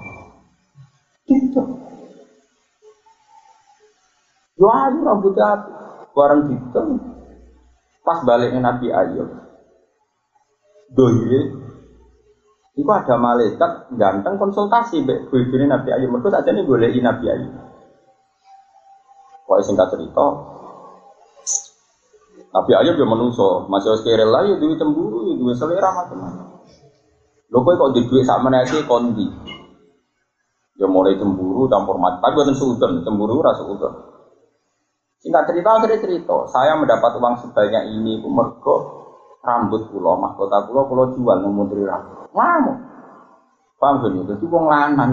Didol. Ayu rambutnya api. Barang gitu. Pas baliknya Nabi Ayub. Dohire. Iku ada malaikat ganteng konsultasi mbek bojone Nabi Ayub. Mergo sakjane goleki Nabi Ayub. Kok singkat cerita, Nabi Ayub ya menungso, masih harus kira lah ya duit cemburu, ya duit selera macam-macam. Kowe kok di duit sak menake kondi. Ya mulai cemburu campur mati. Tapi buatan suudon, cemburu rasa suudon. Singkat cerita akhirnya cerita, saya mendapat uang sebanyak ini mergo rambut pulau, mahkota pulau pulau jual menteri rambut. Ngamuk. Paham gak Dadi wong lanang.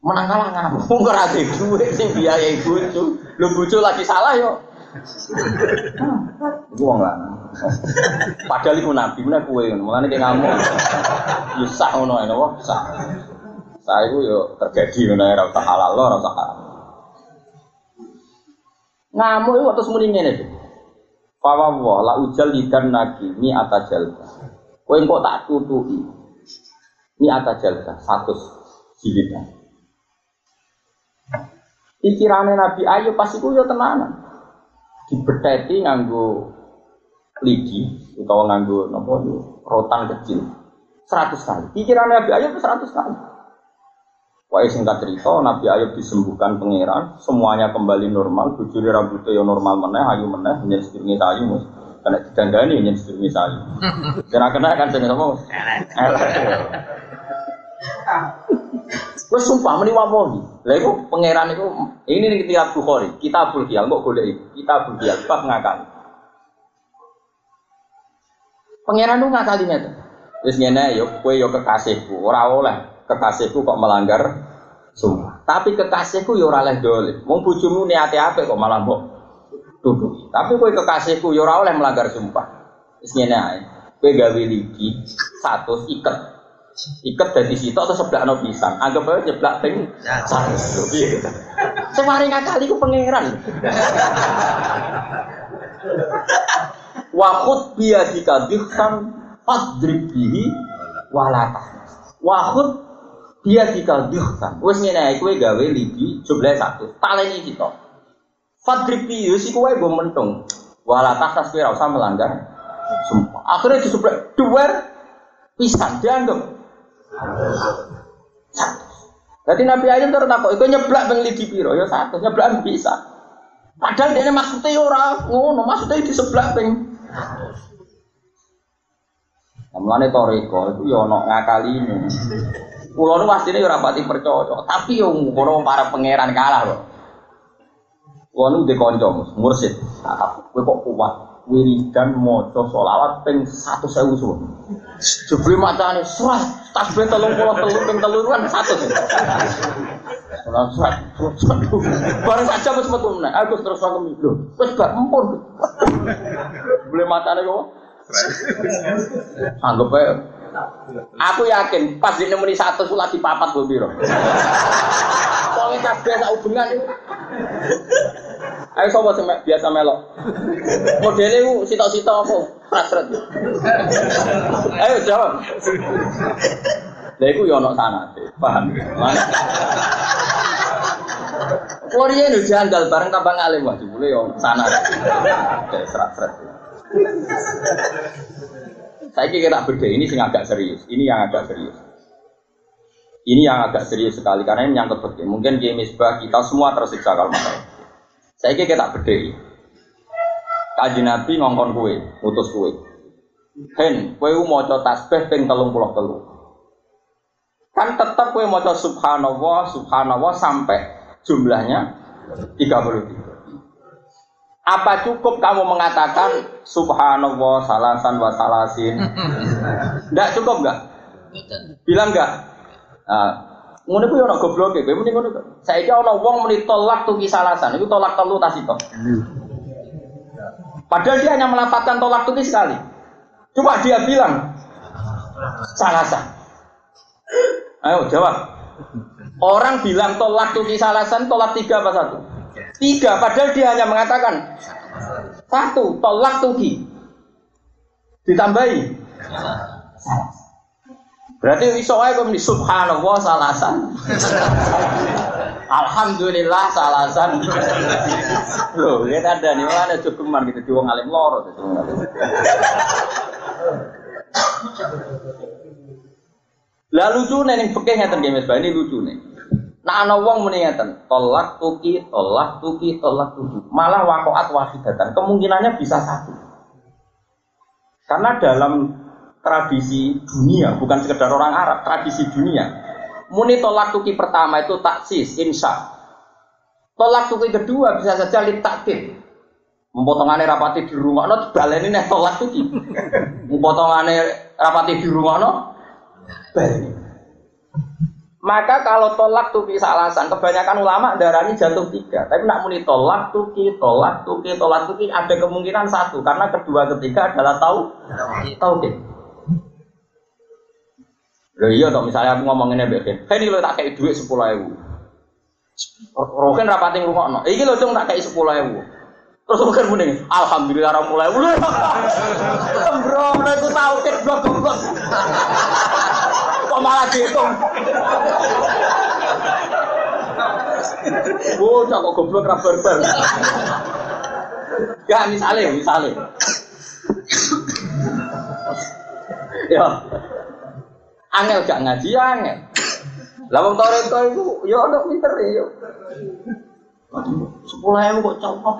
Menang kalah ngamuk. Wong ora duit sing biayai bojo. Lho bojo lagi salah yo Iku wong lanang. Padahal iku nabi, mana kue ngono. Mulane ngamuk. Ya sah ngono ae. Sah iku yo terjadi ngono ora usah halal ora usah haram. Ngamuk iku terus muni ngene iki. Fawa wa la ujal lidan nagi mi atajalka. Kowe engko tak tutuki. Mi atajalka satu jilidan. Pikirane Nabi Ayub pas iku yo tenanan dibeteti nganggo lidi atau nganggo nopo rotan kecil seratus kali. Pikiran Nabi Ayub itu seratus kali. Wah singkat cerita, Nabi Ayub disembuhkan pangeran, semuanya kembali normal, bujuri rambutnya yang normal meneh, ayu meneh, menjadi sedurungi sayu, mus. Karena didandani menjadi sedurungi sayu. Kena kena kan jadi apa? Gue sumpah meni wamohi. Lah iku pangeran iku ini nih kitab Bukhari, kitabul Qiyam kok golek iki. Kitabul Qiyam bab ngakali. Pangeran lu ngakali ngeten. Wis ngene yo kowe yo kekasihku, ora oleh kekasihku kok melanggar sumpah. Tapi kekasihku yo ora oleh dolim. Wong bojomu niate apik kok malah mbok duduk. Tapi kowe kekasihku yo ora oleh melanggar sumpah. Wis ngene ae. Kowe gawe ligi satu iket ikat dari situ atau sebelah no pisang anggap aja nyeblak ping satu mari ngakali ku pangeran wakut biadika dihsan fadrib bihi walata wakut biadika dihsan wes ngene kowe gawe lidi jumlah satu taleni kita fadrib bihi si kowe go mentung walata tas kowe ora usah melanggar sumpah akhirnya diseblak dua pisang dianggap jadi Nabi Ayub terus takut, itu nyeblak bang lidi piro, ya satu, nyeblak bisa. Padahal dia maksudnya ya orang ngono, maksudnya di sebelah bang. Mulane toriko itu ya ono ngakali ini. Kulo nu pastine ya ora pati percaya, tapi yo ngono para pangeran kalah. Kulo nu de mursid. Kowe kok kuat wiridan maca selawat ping 1000 sun. Jebule macane surat tasbih 33 ping 3 kan 100. Salam surat. Bareng saja wis metu meneh. Aku terus aku lho. Wis gak empun. Jebule macane kok. Anggap ae Aku yakin pas dia nemeni satu sulat di papat gue biro. Kabeh sak hubungan itu. Ayo sapa sing biasa melok. Modele ku sitok-sitok apa? Hasrat. Ayo jawab. Lha iku yo ana sanate, paham? Korea ini janggal bareng tambang alim wah jebule yo sanat. Kayak. Saya kira beda ini sing agak serius. Ini yang agak serius. Ini yang agak serius sekali karena ini nyangkut betul. Mungkin di misbah kita semua tersiksa kalau masalah. Saya kira tak beda. Kaji Nabi ngongkon kue, mutus kue. Hen, kue mau tasbih ping telung pulau telu. Kan tetap kue mau coba subhanallah, subhanallah sampai jumlahnya 33. Apa cukup kamu mengatakan subhanallah salasan wa salasin? Enggak cukup enggak? Bilang enggak? Nah, ngono ku yo ana gobloke, kowe muni ngono. Saiki ana wong muni tolak tuh kisalasan, itu tolak telu tas itu. Padahal dia hanya melafatkan tolak tuh sekali. Coba dia bilang salasan. Ayo jawab. Orang bilang tolak tuh kisalasan, tolak tiga apa satu? Tiga, padahal dia hanya mengatakan satu, tolak tuki. Ditambahi. Berarti iso ae kok di subhanallah salasan. Alhamdulillah salasan. Loh, kita ada nih mana cukuman gitu di wong alim loro gitu. Lah lucu nih ngeten nggih Mas ini lucu nih. Nah ana wong muni ngeten, tolak tuki, tolak tuki, tolak tuki. Malah wakoat wahidatan. Kemungkinannya bisa satu. Karena dalam tradisi dunia, bukan sekedar orang Arab, tradisi dunia. Muni tolak tuki pertama itu taksis, insya. Tolak tuki kedua bisa saja lit takdir. Mempotongannya rapati di rumah, no baleni nih tolak tuki. Mempotongannya rapati di rumah, no balik. Maka kalau tolak tuh bisa alasan, kebanyakan ulama darahnya jatuh tiga. Tapi nak muni tolak tuki, tolak tuki, tolak tuki ada kemungkinan satu karena kedua ketiga adalah tahu ke. Loh iya toh misalnya aku ngomonginnya begini, hey ini lo tak kayak duit sepuluh ribu. Roken rapatin rumah no, ini lo cuma tak kayak sepuluh ribu. Terus bukan mending, alhamdulillah orang mulai. Bro, mereka tahu kan blok blok. Kok malah dihitung? Bocah kok goblok ra barbar. Ya misalnya, misalnya. ya. Angel gak ngaji angel. Lah wong toreko iku ya ono pinter ya. Sepuluh ewu kok copot.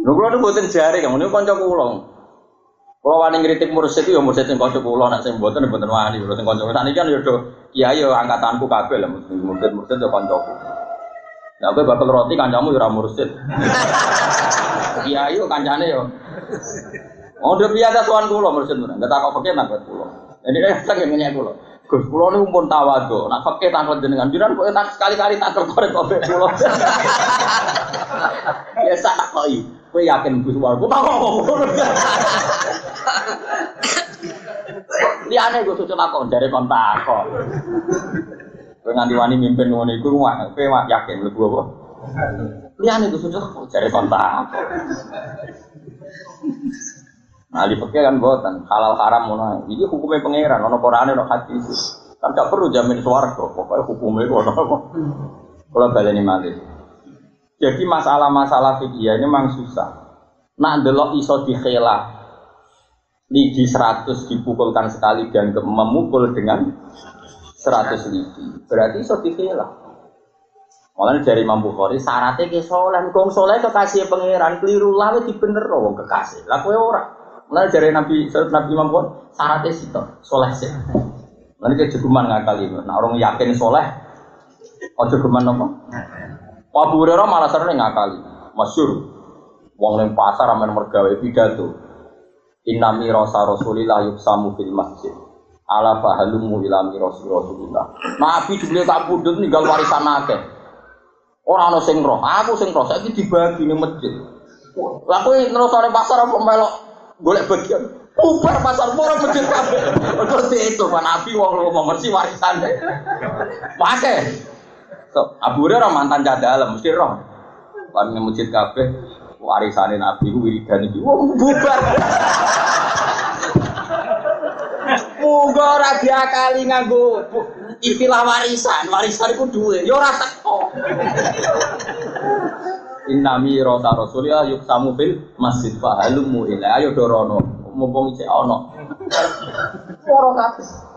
Lho kula niku mboten jare niku kanca kula. Kula wani ngritik mursid ya mursid sing kanca kula nek sing mboten mboten wani kula sing kanca. Saniki kan ya do kiai ya angkatanku kabeh lah mursid-mursid ya kancaku. Nah, kowe bakal roti kancamu ya ora mursid. Kiai yo kancane yo. Oh, udah biasa tuan kula mursid enggak tak kok fakir nak kula. Jadi eh tak ngenyek kula. Gus kula niku pun tawadu. Nak fakir tangkal jenengan jiran kok tak sekali-kali tangkal korek kok kula. Ya sak koi. Kowe yakin Gus Wargo tak ngono. Liane gue suci takon dari kon takon. Kowe nganti wani mimpin ngono iku kowe yakin mlebu apa? Liane gue suci dari kon takon. Nah di fakir kan halal haram ngono. Ini hukumnya pangeran, ono Qur'ane ono hadis. Kan gak perlu jamin swarga, pokoknya hukumnya apa. Kalau baleni malih. Jadi masalah-masalah fikih ini memang susah. Nak delok iso dikhela lidi 100 dipukulkan sekali dan memukul dengan 100 lidi. Berarti iso dikhela. Malah dari Imam Bukhari syaratnya ke soleh, kong soleh kekasih pangeran keliru lah di bener wong kekasih. Lah kowe ora. Malah dari Nabi Nabi Imam Bukhari syaratnya sih soleh sih. Lalu ke jeguman ngakali, nah orang yakin soleh, oh jeguman apa? Abu Hurairah malah sering ngakali, masyur. Wong neng pasar aman mergawe pidato. Inami rasa Rasulillah yuksamu fil masjid. Ala fahalumu ilami rasul Rasulillah. Nabi dibeli tak pundut ninggal warisan akeh. Orang ana sing roh, aku sing roh saiki dibagi ning masjid. Lah kowe nerusane pasar apa melok golek bagian. Ubar pasar murah masjid kabeh. Terus itu Nabi wong ngomong mesti warisan. Pakai. So, Abu Hurairah mantan dalam mesti roh. Kan masjid kabeh warisane Nabi ku wiridan iki wong bubar. Muga ora diakali nganggo istilah warisan. Warisan iku duwe, ya ora teko. Innami rota rasulillah yuk samu fil masjid fahalumu ila ayo dorono mumpung cek ono. Ora kabeh.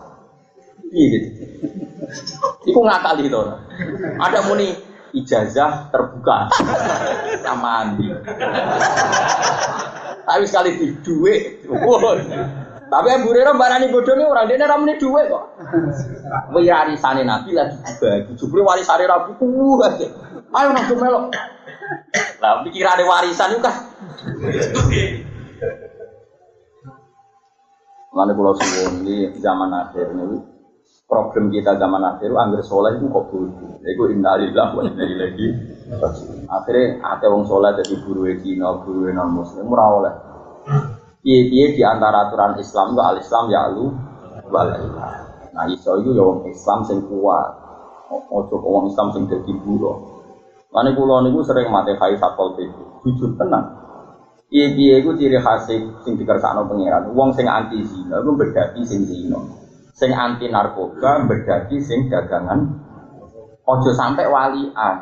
Iya gitu. Iku ngakali to. Ada muni ijazah terbuka sama mandi. Tapi sekali di duit, tapi yang burera barani bodoh ini orang dia ramai duit kok. Warisane nabi lagi dibagi, jubli warisane kuh Ayo nabi melok. Lah ada warisan itu kan. Mana pulau suwon ini zaman akhir ini problem kita zaman akhir angger soleh itu kok bodoh. Iku innalillah wa inna ilaihi Akhirnya ada wong soleh jadi guru Cina, guru non muslim ora oleh. Piye-piye di antara aturan Islam itu al Islam ya lu walailah. Nah iso itu ya wong Islam sing kuat. Ojo wong Islam sing dadi buruh. Mane kula niku sering mate kai sakol itu. Jujur tenang. Piye-piye iku ciri khas sing dikersakno pangeran. Wong sing anti zina iku bedaki sing zina sing anti narkoba berdaki sing dagangan Ojo sampai walian.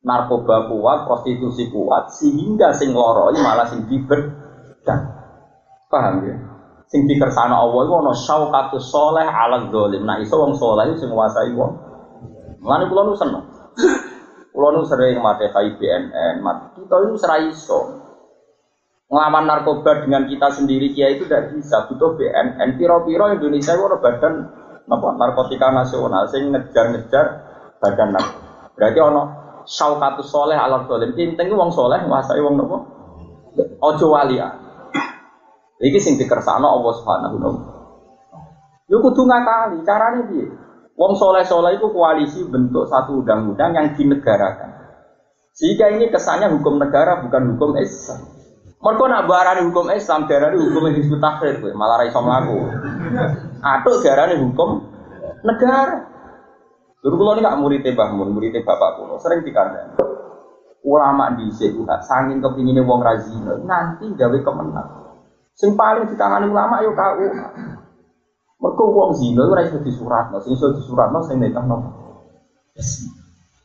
Narkoba kuat, prostitusi kuat, sehingga sing loro malah sing dan Paham ya? Sing dikersana Allah iku ana syauqatu soleh ala zalim. Nah iso wong soleh sing nguasai wong. Mulane kula nu seneng. Kula nu sering mate BNN, mate kita itu serai iso. Ngelawan narkoba dengan kita sendiri kia itu tidak bisa butuh BNN. Piro-piro Indonesia itu badan apa narkotika nasional sing ngejar-ngejar badan narkoba. Berarti ono syaukatus soleh ala dolim. Intinya wong soleh nguasai wong nopo. Ojo walia. Iki sing dikersakno Allah Subhanahu wa taala. Yo kudu ngakali, carane piye? Wong soleh-soleh itu koalisi bentuk satu undang-undang yang dinegarakan. Sehingga ini kesannya hukum negara bukan hukum Islam. Mereka nak barani hukum Islam, darah hukum Hizbut Tahrir, malah raiso melaku. Atuk darah hukum negara. Dulu kalau ini gak murid Mbah Mun, murid bapak kulo, sering dikandang. Ulama di sini, sangin kepinginnya wong razina, nanti gawe kemenang. Sing paling ditangani ulama yo kau. Mergo wong zina ora iso disuratno, sing iso disuratno sing nekahno.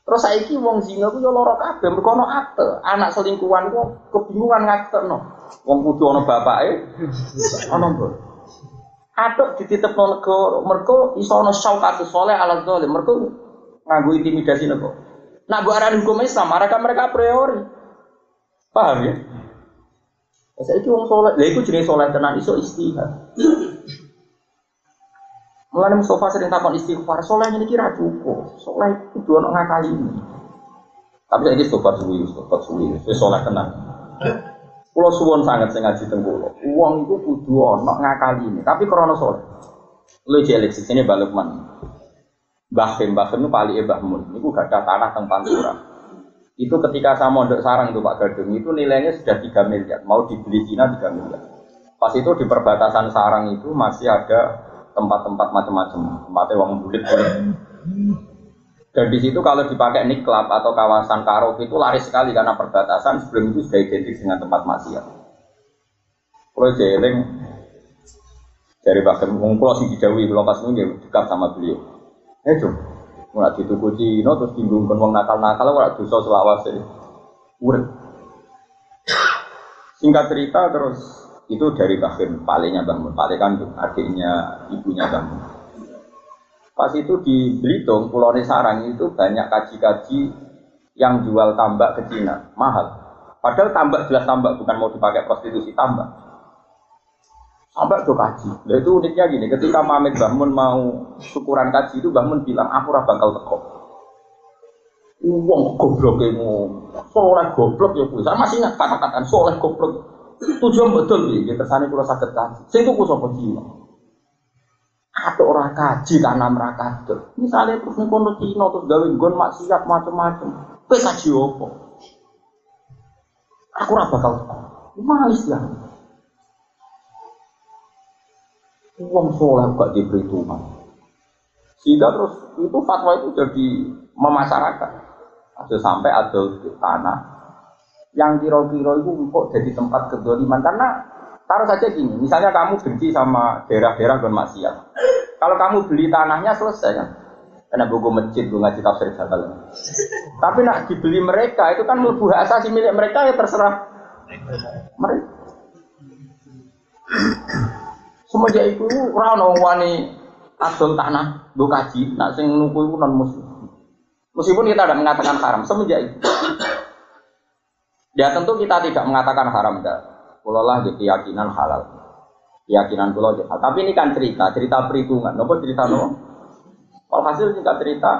Terus saiki wong zina ku yo lara kabeh mergo ana akte. Anak selingkuhan ku kebingungan ngaktekno. Wong kudu ana bapake, ana mbok. Atuk dititipno negara, mergo iso ana syaukat soleh ala zalim, mergo nganggo intimidasi nego. Nak mbok arani hukum Islam, mereka mereka a priori. Paham ya? Itu wong soleh, lah itu jenis soleh tenan iso istihad. Mulane Mustafa sering takon istighfar, soleh ini kira cukup, soleh itu dua orang ngakali ini. Tapi saya ini sobat suwi, sobat suwi, wis soleh tenan. Pulau suwon sangat saya ngaji tengkulo. Uang itu kudu ono ngakali ini, tapi krono soleh. Lu jelek sini balik man. Bahkan bahkan itu pali ebah mun. Itu gak ada tanah teng pantura. Itu ketika saya mondok sarang itu Pak Gadung itu nilainya sudah 3 miliar. Mau dibeli Cina 3 miliar. Pas itu di perbatasan sarang itu masih ada tempat-tempat macam-macam, tempatnya uang bulit bulit. Dan di situ kalau dipakai niklab atau kawasan karaoke itu laris sekali karena perbatasan sebelum itu sudah identik dengan tempat maksiat. Kalau jeling dari bahkan mengkulo si dijawi belum pas nunggu dekat sama beliau. Eh cum, mulai dituku Cina terus tinggung wong nakal-nakal ora dosa selawase. Urip. Singkat cerita terus itu dari Bahkan palingnya bangun, paling kan adiknya ibunya bangun. Pas itu di Belitung, Pulau Sarang itu banyak kaji-kaji yang jual tambak ke Cina, mahal. Padahal tambak jelas tambak, bukan mau dipakai prostitusi tambak. Tambak itu kaji. Nah, itu uniknya gini, ketika Mamet Bahmun mau syukuran kaji itu Bahmun bilang, aku ora bakal teko. Uang goblok yang soleh goblok ya, saya masih ingat kata-kata soleh goblok. Tujuan betul nih, kita sana kalau sakit kaji. Saya itu kusok Cina. Ada orang kaji karena mereka Misalnya terus nih kono Cina terus gawe gon maksiat macam-macam. Kue kaji apa? Aku rasa bakal malis ya. Uang soleh gak diberi Tuhan. Sehingga terus itu fatwa itu jadi memasyarakat. Ada sampai ada tanah yang kira-kira itu kok jadi tempat kedoliman karena taruh saja gini misalnya kamu benci sama daerah-daerah dan maksiat kalau kamu beli tanahnya selesai kan? Karena buku masjid gue ngaji tafsir tapi nak dibeli mereka itu kan melebu asasi milik mereka ya terserah mereka. Semenjak itu orang wani adol tanah gue kaji. Nak sing nuku itu non muslim meskipun kita tidak mengatakan haram semenjak itu Ya tentu kita tidak mengatakan haram dah. Kulolah di keyakinan halal. Keyakinan pulau Tapi ini kan cerita, cerita perhitungan. Nopo cerita nopo. Alhasil singkat cerita,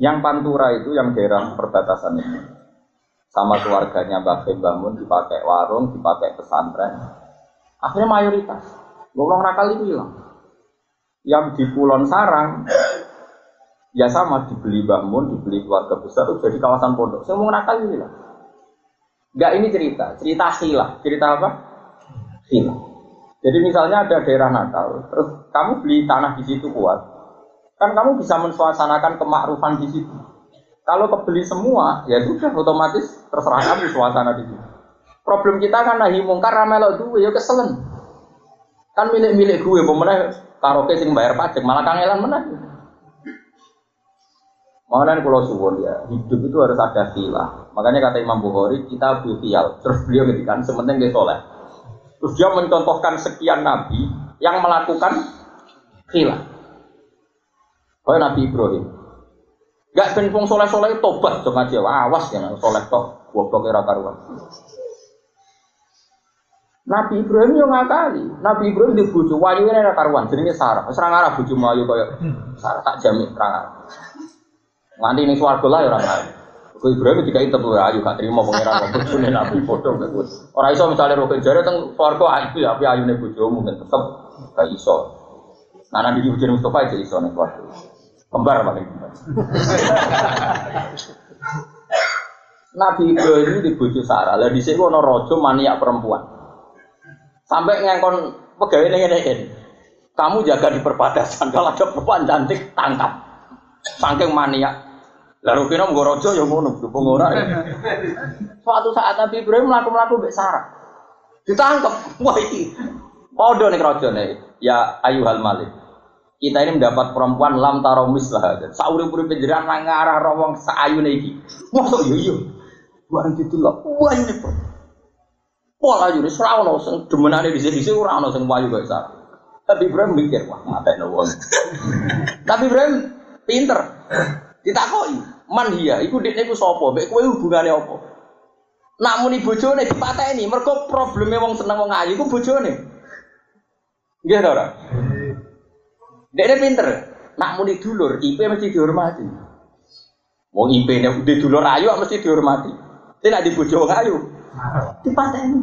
yang Pantura itu yang daerah perbatasan ini sama keluarganya Mbak bangun dipakai warung, dipakai pesantren. Akhirnya mayoritas. Golong nakal itu hilang. Yang di Pulau Sarang ya sama dibeli bangun, dibeli keluarga besar itu jadi kawasan pondok. Semua nakal itu hilang. Enggak ini cerita, cerita khilah. Cerita apa? Khilah. Jadi misalnya ada daerah Natal, terus kamu beli tanah di situ kuat, kan kamu bisa mensuasanakan kemakrufan di situ. Kalau kebeli semua, ya sudah otomatis terserah kamu suasana di situ. Problem kita kan nahi mungkar ramelo duwe ya keselen. Kan milik-milik gue pemenang karaoke sing bayar pajak malah kangelan menang. Makanya kalau suwon ya, hidup itu harus ada khilaf. Makanya kata Imam Bukhari, kita buktial. Terus beliau ngedikan, sementing dia soleh. Terus dia mencontohkan sekian nabi yang melakukan khilaf. Oh Nabi Ibrahim. Gak ben soleh-soleh tobat dong aja, awas ya soleh tok, goblok era karuan. Nabi Ibrahim yo ngakali. Nabi Ibrahim di bojo wayu era karuan, jenenge Sarah. Wis ra ngarah bojo kaya Sarah tak jamin ra ngarah. Nganti swarga lah ya ora ngarah. Kau Ibrahim jika itu tuh ayu gak terima pangeran wong bojone Nabi bodoh mek Ora iso misale roke jare teng swarga ayu ya api ayune bojomu kan tetep gak iso. Nah Nabi bojone Mustafa itu iso ning swarga. Kembar paling kembar. Nabi Ibrahim ini di bojo Sarah. Lah di sini ono rojo maniak perempuan. Sampai ngangkon pegawai ini ini Kamu jaga di perbatasan. Kalau ada perempuan cantik tangkap. Saking maniak. Lalu kira mau rojo ya ngono, dukung ora. Suatu saat Nabi Ibrahim melaku-melaku mbek Sarah. Ditangkap. Wah iki. Podo nih nih. Ya ayuhal malik kita ini mendapat perempuan lam taromis lah. Sauri puri penjeran ngarah rawang seayu iki. Wah yo yo. Itu lah. Wah kok. Pola ayu ini serau no sing di sini ora ono sing wayu kok sak. Tapi Ibrahim mikir wah mata wong. Tapi Ibrahim pinter. Ditakoki, "Man hiya, iku dekne iku sapa? Mbek kowe hubungane apa?" Nak muni bojone dipateni, mergo probleme wong seneng wong ayu iku bojone. Nggih ta ora? Dia pinter. Nak muni dulur, IP mesti dihormati. Wong IP nek di dulur ayu mesti dihormati. Tapi nak dibojo wong ayu, dipateni.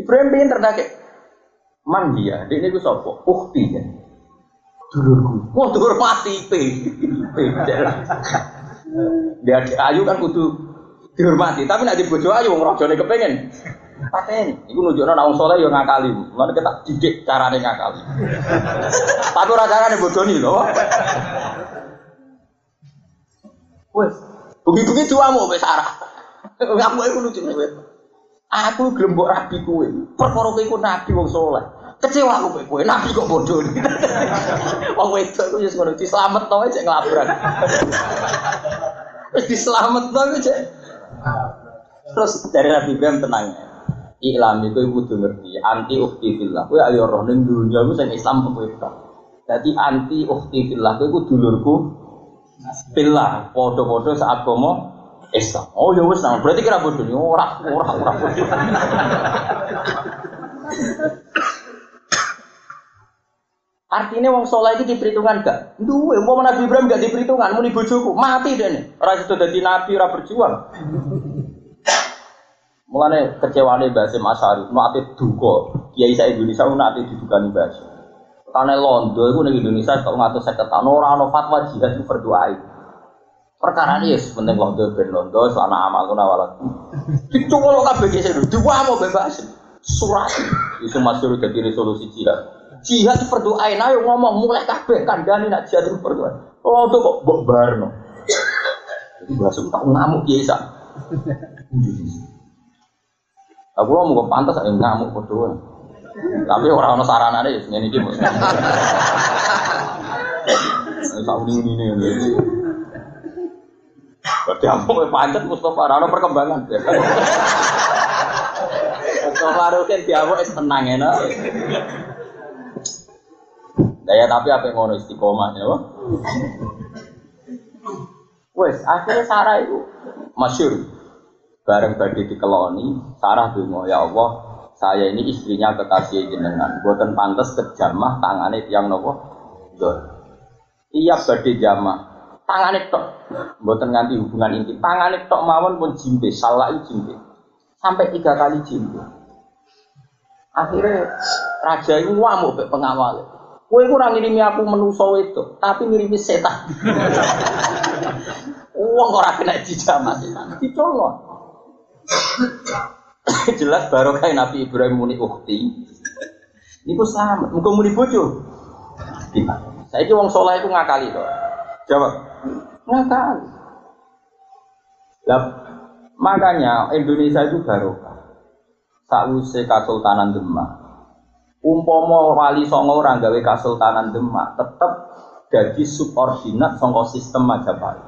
Ibrahim pinter dah kayak man dia, ini gue sopo, ukti ya. Dulurku. Wah dihormati IP. Dia ayu kan kudu dihormati, tapi nak dibojo ayu wong rajane kepengen. Pateni, iku nunjukno nek wong saleh yo ngakali. Mulane kita didik carane ngakali. Tapi ora carane bodoni lho. Wes, bengi-bengi tuamu wis Sarah. Ngamu iku lucu nek Aku gelem mbok rabi kowe. Perkara kowe iku nabi wong saleh. Kecewa aku kowe, nabi kok bodoh. Wong wedok iku wis ngono dislametno ae cek nglabrak. Wis dislametno iku cek. Terus dari Nabi Ibrahim tenang. Iklam itu ibu tuh ngerti anti ukti fillah. Kue ayo roh neng dunia gue sing Islam kowe Jadi anti ukti fillah. Kue gue dulurku fillah. Podo-podo saat komo Islam. Oh ya wes berarti kira bodoh orang orang orang bodoh. Artinya wong soleh itu diperhitungkan gak? Duwe, mau Nabi Ibrahim gak diperhitungkan, mau bojoku mati deh nih. Orang itu jadi nabi, orang berjuang. Mulane kecewane Mbak Sim Asyari, nate duka. Kiai saya Indonesia nate didukani Mbak Sim. Londo itu di Indonesia kalau ngatur saya tahun orang no fatwa jihad itu berdoa. Perkara ini ya penting Londo ben Londo selama amal kuna walat. Lo kabeh dulu, dua mau bebas. Surat itu masuk jadi resolusi jihad. Jihad itu berdoa, ayo ngomong mulai kabeh kandani nak jihad berdoa. Londo kok mbok barno. Jadi langsung tak ngamuk sak. Aku lo mau pantas aja ngamuk berdua. Tapi orang orang sarana deh, ini dia. Tahu ini. Berarti aku pantas Mustafa Rano perkembangan. Mustafa Rano kan dia mau tenang ya, Daya tapi apa yang ngono istiqomah ya, Wes akhirnya Sarah itu masyur bareng badhe dikeloni, Sarah donga, ya Allah, saya ini istrinya kekasih jenengan. Buatan pantas kejamah tangane tiang nopo. Dor. Iya badhe jamah. Tangane tok. Buatan nganti hubungan inti. Tangane tok mawon pun jimbe, salah jimbe. Sampai tiga kali jimbe. Akhirnya raja ini be pengawal. Kue kurang ngirimi aku menuso itu, tapi ngirimi setan. Uang orang kena dijamah setan, dicolong. Jelas barokah Nabi Ibrahim muni ukti. Niku selamat. Muga muni bojo. Saya itu wong soleh itu ngakali to. Jawab. Ngakali. Makanya Indonesia itu barokah. Sakwise Kasultanan Demak. Umpama wali songo orang gawe Kasultanan Demak tetep jadi subordinat songko sistem Majapahit.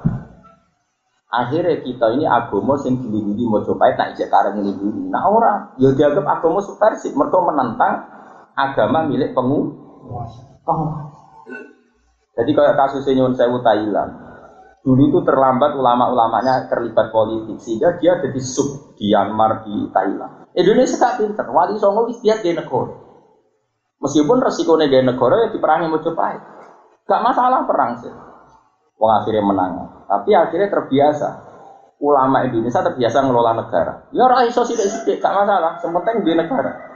Akhirnya kita ini agama sing dilindungi coba tak ijek kareng dilindungi. Nah orang, ya dianggap agama subversif. Mereka menentang agama milik penguasa. Jadi kayak kasus Nyun Sewu Thailand. Dulu itu terlambat ulama-ulamanya terlibat politik sehingga dia jadi sub di Myanmar di Thailand. Indonesia tak pinter, wali songo istiadat di negara. Meskipun resikonya di negara ya diperangi mau coba. Gak masalah perang sih. Wong akhirnya menang. Tapi akhirnya terbiasa. Ulama Indonesia terbiasa ngelola negara. Ya orang iso sidik-sidik, gak masalah. Sementing di negara.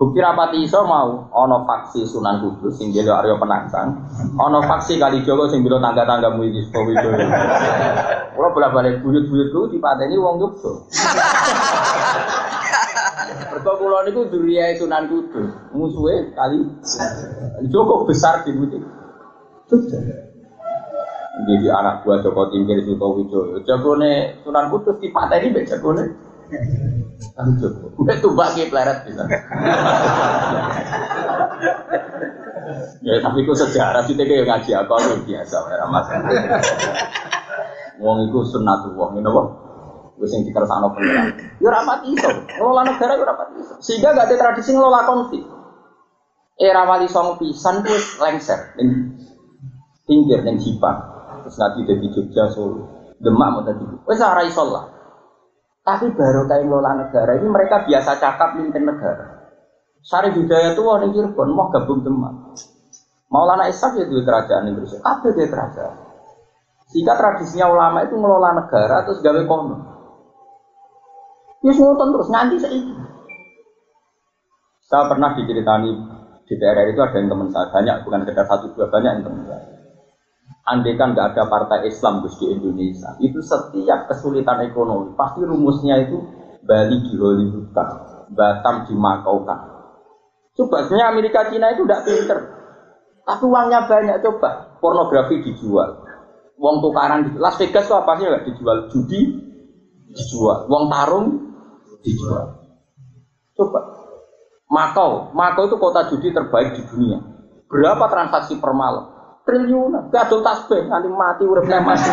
Bukti rapati iso mau ono faksi Sunan Kudus sing jelo Aryo Penangsang, ono faksi Kali Jogo sing bilo tangga-tanggamu iki Supo Widodo. Kula bolak-balik buyut-buyut ku dipateni wong Yogyo. Mergo kula niku duriyae Sunan Kudus, musuhe Kali Jogo besar di butik. Jadi anak buah Joko Tingkir Suto Widodo. Jagone Sunan Kudus dipateni mbek jagone. Kali Joko. Mbek tumbak ki pleret bisa. ya tapi ku sejarah sih kayak ngaji aku luar biasa ora masalah. Wong iku sunnatullah, ngene apa? Wis sing dikersakno pengiran. Ya ora iso. Ngelola negara ya ora iso. Sehingga gak ada tradisi ngelola konflik. Era wali songo pisan lengser ning pinggir ning Jipang. Terus nanti dari Jogja Solo. Demak mau tadi. Wis ora iso lah. Tapi baru kayak ngelola negara ini mereka biasa cakap mimpin negara. Sari budaya tua nih Cirebon mau gabung Demak. Maulana Ishak ya dua kerajaan Indonesia. Kabeh dia kerajaan. Sehingga tradisinya ulama itu ngelola negara terus gawe kono. Ya ngoten terus nganti saiki. Saya pernah diceritani di daerah itu ada yang teman saya banyak bukan sekedar satu dua banyak yang teman saya. Andai kan nggak ada partai Islam Gus di Indonesia, itu setiap kesulitan ekonomi pasti rumusnya itu Bali di Hollywoodkan, Batam dimakaukan. Coba sebenarnya Amerika Cina itu tidak pinter, tapi uangnya banyak coba pornografi dijual, uang tukaran di Las Vegas itu apa sih nggak dijual judi dijual, uang tarung dijual. Coba Makau, Makau itu kota judi terbaik di dunia. Berapa transaksi per malam? Triliunan. Gadol tasbih nanti mati uripnya mati.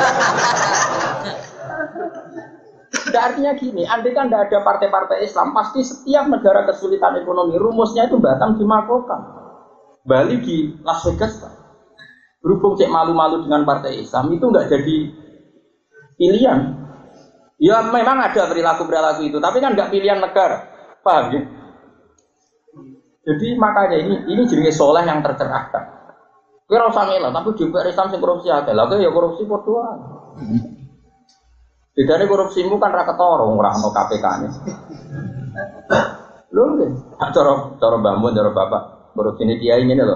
Tidak artinya gini, andai kan tidak ada partai-partai Islam, pasti setiap negara kesulitan ekonomi, rumusnya itu Batam dimakokan. Bali di Las Vegas, Pak. Berhubung cek malu-malu dengan partai Islam, itu nggak jadi pilihan. Ya memang ada perilaku-perilaku itu, tapi kan nggak pilihan negara. Paham ya? Jadi makanya ini ini jenis soleh yang tercerahkan. Kira usah ngelak, tapi juga Islam sing korupsi ada. Lah ya korupsi berdua. Bedanya korupsimu kan rakyat orang ora ono KPK ini. Lho nggih, cara cara bangun cara bapak korupsi ini dia ini loh.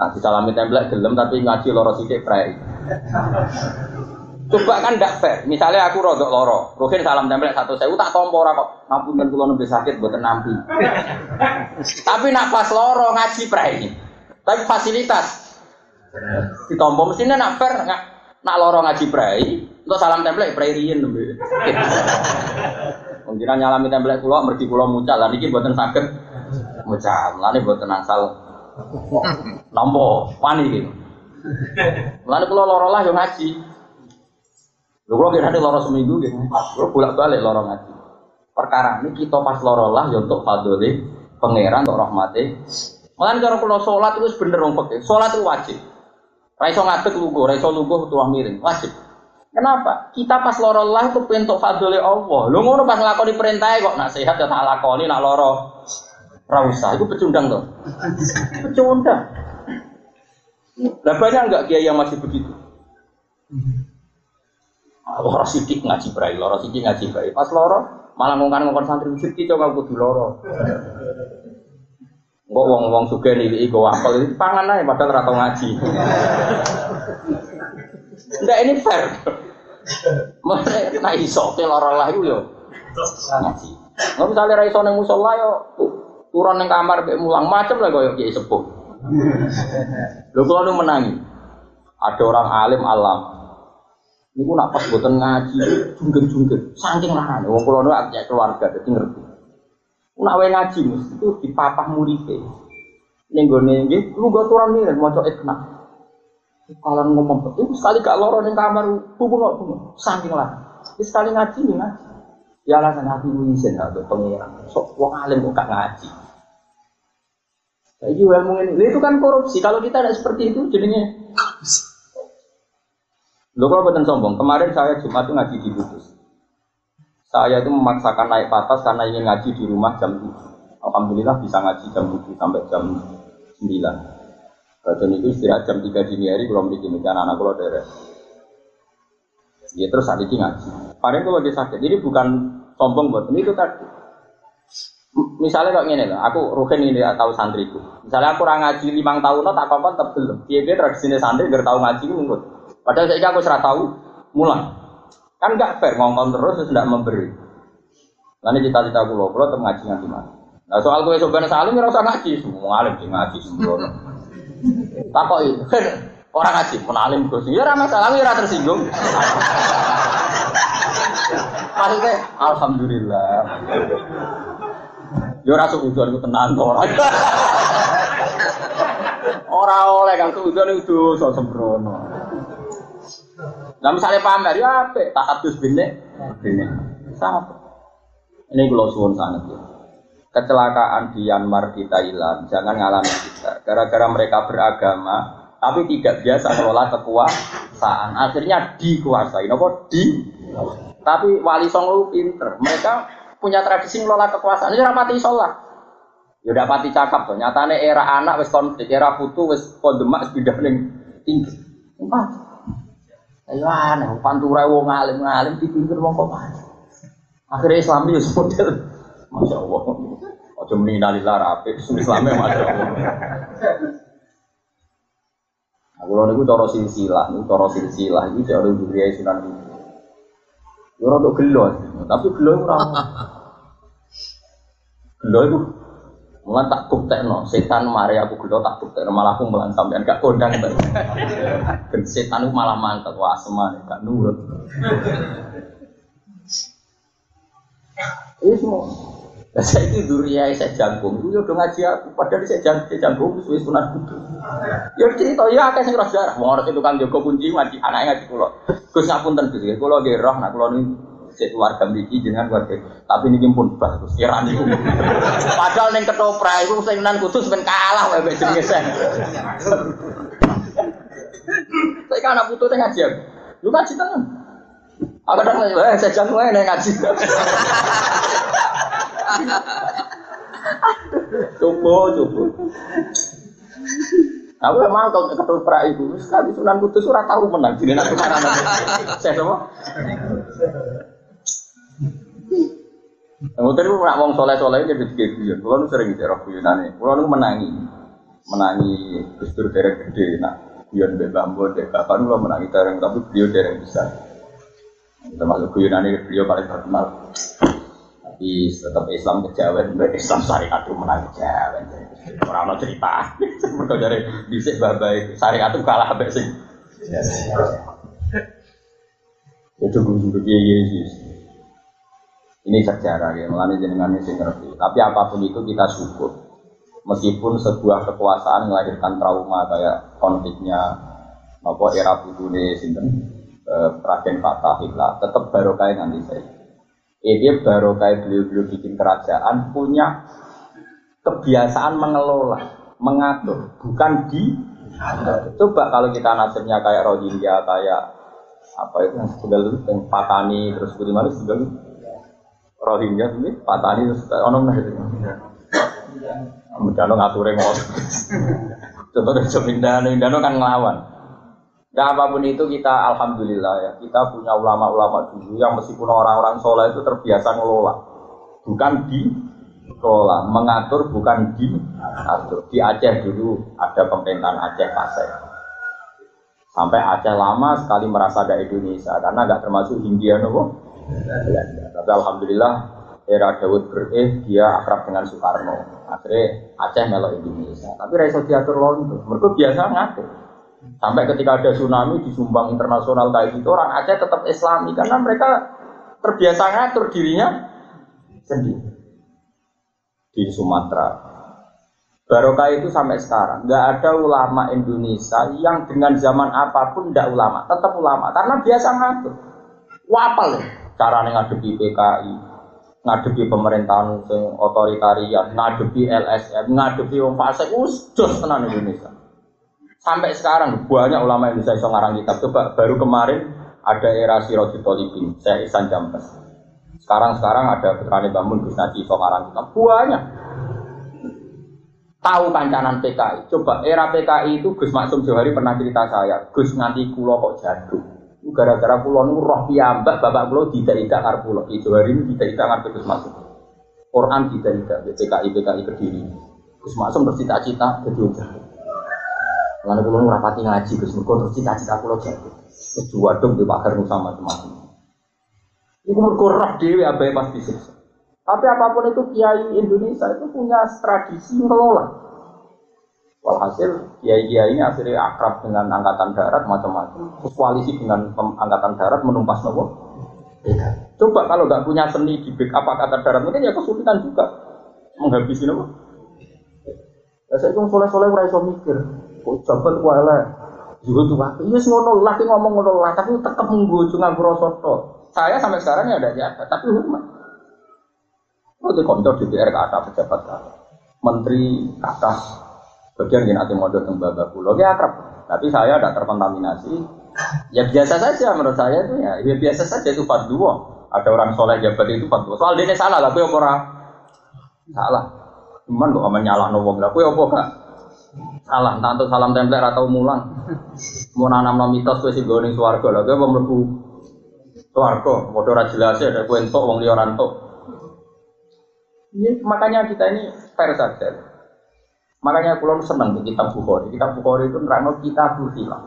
Nah, disalami template gelem tapi ngaji loro sithik prei. Coba kan ndak fair. Misalnya aku rodok loro, Rukin salam tempel satu saya tak tompo ora kok. Ngapunten kula nembe sakit buat nampi. Tapi nak loro ngaji prai. Tapi fasilitas ditompo mestinya nak fair nggak nak loro ngaji prai. Untuk salam tempel prai riyen nembe. Mungkin nyalami tempel kula mergi kula mucal lan iki mboten saged mucal. Lane mboten asal nampa wani iki. Lan kula loro lah yo ngaji. Lho kalau kira loro seminggu gitu, kalau bolak balik loro ngaji. Perkara ini kita pas loro lah ya untuk fadoli pangeran untuk rahmati. Malah cara kalau sholat itu dong pakai. Sholat itu wajib. Raiso ngadeg lugu, raiso lugu miring, wajib. Kenapa? Kita pas loro lah itu pintu fadoli Allah. Lu ngono pas ngelakoni perintah kok nak sehat ya tak lakoni, nak loro rausa. Itu pecundang tuh. Pecundang. Lah banyak enggak kiai yang masih begitu? Loro sidik ngaji brai, loro sidik ngaji brai. Pas loro malah ngongkon ngongkon santri sidik coba kudu loro. Kok wong-wong suge nih iku apel itu pangan aja padahal ratau ngaji. Enggak ini fair. Mana nah iso ke loro lah yo ngaji. Nggak misalnya ra iso ning musola yo turun ning kamar mbek mulang macem lah koyo kiai sepuh. Lho kalau menangi. Ada orang alim alam, Niku nak pas boten ngaji, jungger-jungger, saking larane. Wong kula nu akeh keluarga dadi ngerti. Nak wae ngaji mesti itu dipapah muripe. Ning gone nggih, lu go turun mireng maca ikna. Kalau ngomong itu sekali gak lorong di kamar, bubu nggak bubu, saking lah. Sekali ngaji nih ngaji. Ya alasan ngaji izin atau pengiran. Sok wong alim kok gak ngaji. Jadi ilmu ini itu kan korupsi. Kalau kita tidak seperti itu jadinya Lo kalau bukan sombong, kemarin saya Jumat itu ngaji di Kudus. Saya itu memaksakan naik patas karena ingin ngaji di rumah jam 7. Alhamdulillah bisa ngaji jam 7 sampai jam 9. Dan itu istirahat jam 3 dini hari belum bikin anak-anak kalau dari Ya terus saat ini ngaji. Paling kalau dia sakit, jadi bukan sombong buat ini itu tadi. Misalnya gini lah, aku rugen ini tahu santriku. Misalnya aku orang ngaji lima tahun, tak apa apa belum. Dia dia tradisinya santri gak tahu ngaji nurut. Padahal saya aku serah tahu, mulai. Kan gak fair ngomong terus terus tidak memberi. Lalu cita-cita aku loh, kalau ngaji ngaji mana? Nah soal gue sebenarnya salim ya rasa ngaji, semua alim ngaji semua. Tak kok itu, orang ngaji pun alim gue ya ramah salam ya tersinggung. Maksudnya, alhamdulillah. Yo ora suudon ku tenan to ora. Ora oleh kang suudon itu sembrono. Lah misalnya pamer ya apik, tak hadus bine. Bine. Sama. Ini kalau suwun sangat ya. Kecelakaan di Myanmar di Thailand, jangan ngalami kita. Gara-gara mereka beragama, tapi tidak biasa mengelola kekuasaan. Akhirnya dikuasai. Nopo di. Tapi wali songo pinter. Mereka punya tradisi ngelola kekuasaan. Ini rapati sholat. Ya udah pati cakap tuh. Nyatane era anak wis konflik, era putu wis kondemak pindah ning tinggi. Empat. Ayo aneh, pantura wong alim ngalim dipimpin wong kok Akhirnya Islam itu model, masya Allah. Ojo meninggalillah rapi, Islamnya masya Allah. Aku lalu itu toro silsilah, itu toro silsilah, itu dari sunan itu. Ya untuk gelo, tapi gelo itu ramah. Gelo itu Mulan tak buktekno, setan mari aku gelo tak buktekno malah aku mulan sampean gak kondang ben. Setan itu malah mantep wah seman gak nurut. Ini semua. Nah, saya itu duria saya jangkung, itu udah ngaji aku, padahal saya jangkung, jangkung itu sunat kudu. Ya cerita, ya akeh sing roh darah, mau orang itu kan jago kunci ngaji, anaknya ngaji kulo. Gus ngapunten Gus, kulo nggih roh, nak kulo ini cek warga mriki jenengan warga. Tapi niki pun bas Gus, kira. Padahal ning ketoprak iku nan kudus ben kalah wae mek jenenge sen. Saya kan anak putu teh ngaji. Lu ngaji tenan. Aku kadang eh saya jangkung ae ngaji. Coba, coba. Aku emang kalau ketoprak itu sekali Sunan Kudus ora tahu menang jadi nak ke mana Saya semua. Yang tadi nak wong soleh soleh jadi tiga guyon. Kalau nu sering cerok guyonane. Kalau nu menangi, menangi Gusdur derek gede. Nak guyon be bambu dek bapak nu menangi dereng tapi beliau dereng besar. Termasuk guyonane beliau paling terkenal tapi tetap Islam kejawen, Islam syariat itu menang kejawen. Orang mau cerita, mereka dari bisik babai syariat itu kalah sampai sing. Itu gue Yesus. Ini sejarah ya, melani jenengan ini ngerti. Tapi apa pun itu kita syukur. Meskipun sebuah kekuasaan melahirkan trauma kayak konfliknya apa era budune sinten eh, Raden Fatahillah tetap barokah nanti saya. Ini baru kayak beliau-beliau bikin kerajaan punya kebiasaan mengelola, mengatur, bukan di. Coba kalau kita nasibnya kayak Rohingya, kayak apa itu yang sudah yang Patani terus bagaimana sudah Rohingya ini Patani terus ono nah itu. Ngatur mau. Contohnya Jomindano, Indano kan ngelawan. Nah apa pun itu kita alhamdulillah ya kita punya ulama-ulama dulu yang meskipun orang-orang soleh itu terbiasa ngelola, bukan di kelola, mengatur bukan di atur. Di Aceh dulu ada pemerintahan Aceh Pasai. Sampai Aceh lama sekali merasa ada Indonesia karena nggak termasuk Hindia nopo. Tapi alhamdulillah era Dawud bereh dia akrab dengan Soekarno. Akhirnya Aceh melo Indonesia. Tapi Raiso diatur londo. Mereka biasa ngatur. Sampai ketika ada tsunami di Sumbang internasional kayak gitu, orang Aceh tetap Islami karena mereka terbiasa ngatur dirinya sendiri. Di Sumatera, Barokah itu sampai sekarang nggak ada ulama Indonesia yang dengan zaman apa pun tidak ulama, tetap ulama karena biasa ngatur. Wapal ya cara ngadepi PKI, ngadepi pemerintahan sing otoritarian, ngadepi LSM, ngadepi wong fasik jos tenan Indonesia. Sampai sekarang banyak ulama Indonesia yang ngarang kitab. Coba baru kemarin ada era Sirojul Tolibin, saya Isan Jambes. Sekarang sekarang ada Putrane Bangun Gus Naji ngarang kitab. Banyak tahu kancanan PKI. Coba era PKI itu Gus Maksum Johari pernah cerita saya, Gus nganti kulo kok jatuh. Gara-gara kulo nu roh piyambak bapak kulo tidak tidak kar kulo. Di Johari ini tidak tidak ngarep Gus Maksum. Quran tidak tidak PKI PKI berdiri. Gus Maksum bercita-cita jadi. Lalu kulo rapati ngaji Gus Mergo terus cita-cita kulo jatuh. Kedua dong di pakar sama teman. Iku mergo roh dhewe abae pas disiksa. Tapi apa pun itu kiai Indonesia itu punya tradisi ngelola. Walhasil kiai-kiai ini akhirnya akrab dengan angkatan darat macam-macam. Koalisi dengan angkatan darat menumpas nopo. Coba kalau nggak punya seni di backup angkatan darat mungkin ya kesulitan juga menghabisi nopo. Ya saya itu soleh-soleh ora iso mikir. Kok jabat elek. Juga tuh waktu iya ngono lah ngomong ngono lah tapi tetap menggojo nganggo rasa Saya sampai sekarang ya ada jabat tapi hormat. Oh, di konco DPR ke atas pejabat menteri ke bagian yang nanti mau datang bapak pulau ya akrab. Tapi saya tidak terkontaminasi. Ya biasa saja menurut saya itu ya, ya biasa saja itu dua. Ada orang soleh jabat itu dua. Soal ini salah lah, apa orang salah. Cuman kok aman nyalah nobong lah, apa gak salah. Entah untuk salam tempel atau mulang. Mau nanam mitos kue si goni suarga lah, kue mau melebu suarga. Mau jelas ya, ada kue entok, wong liorantok. Ini, makanya kita ini fair saja. Makanya pulau senang di kitab Bukhari. Kitab Bukhari itu nerangno kita hilang.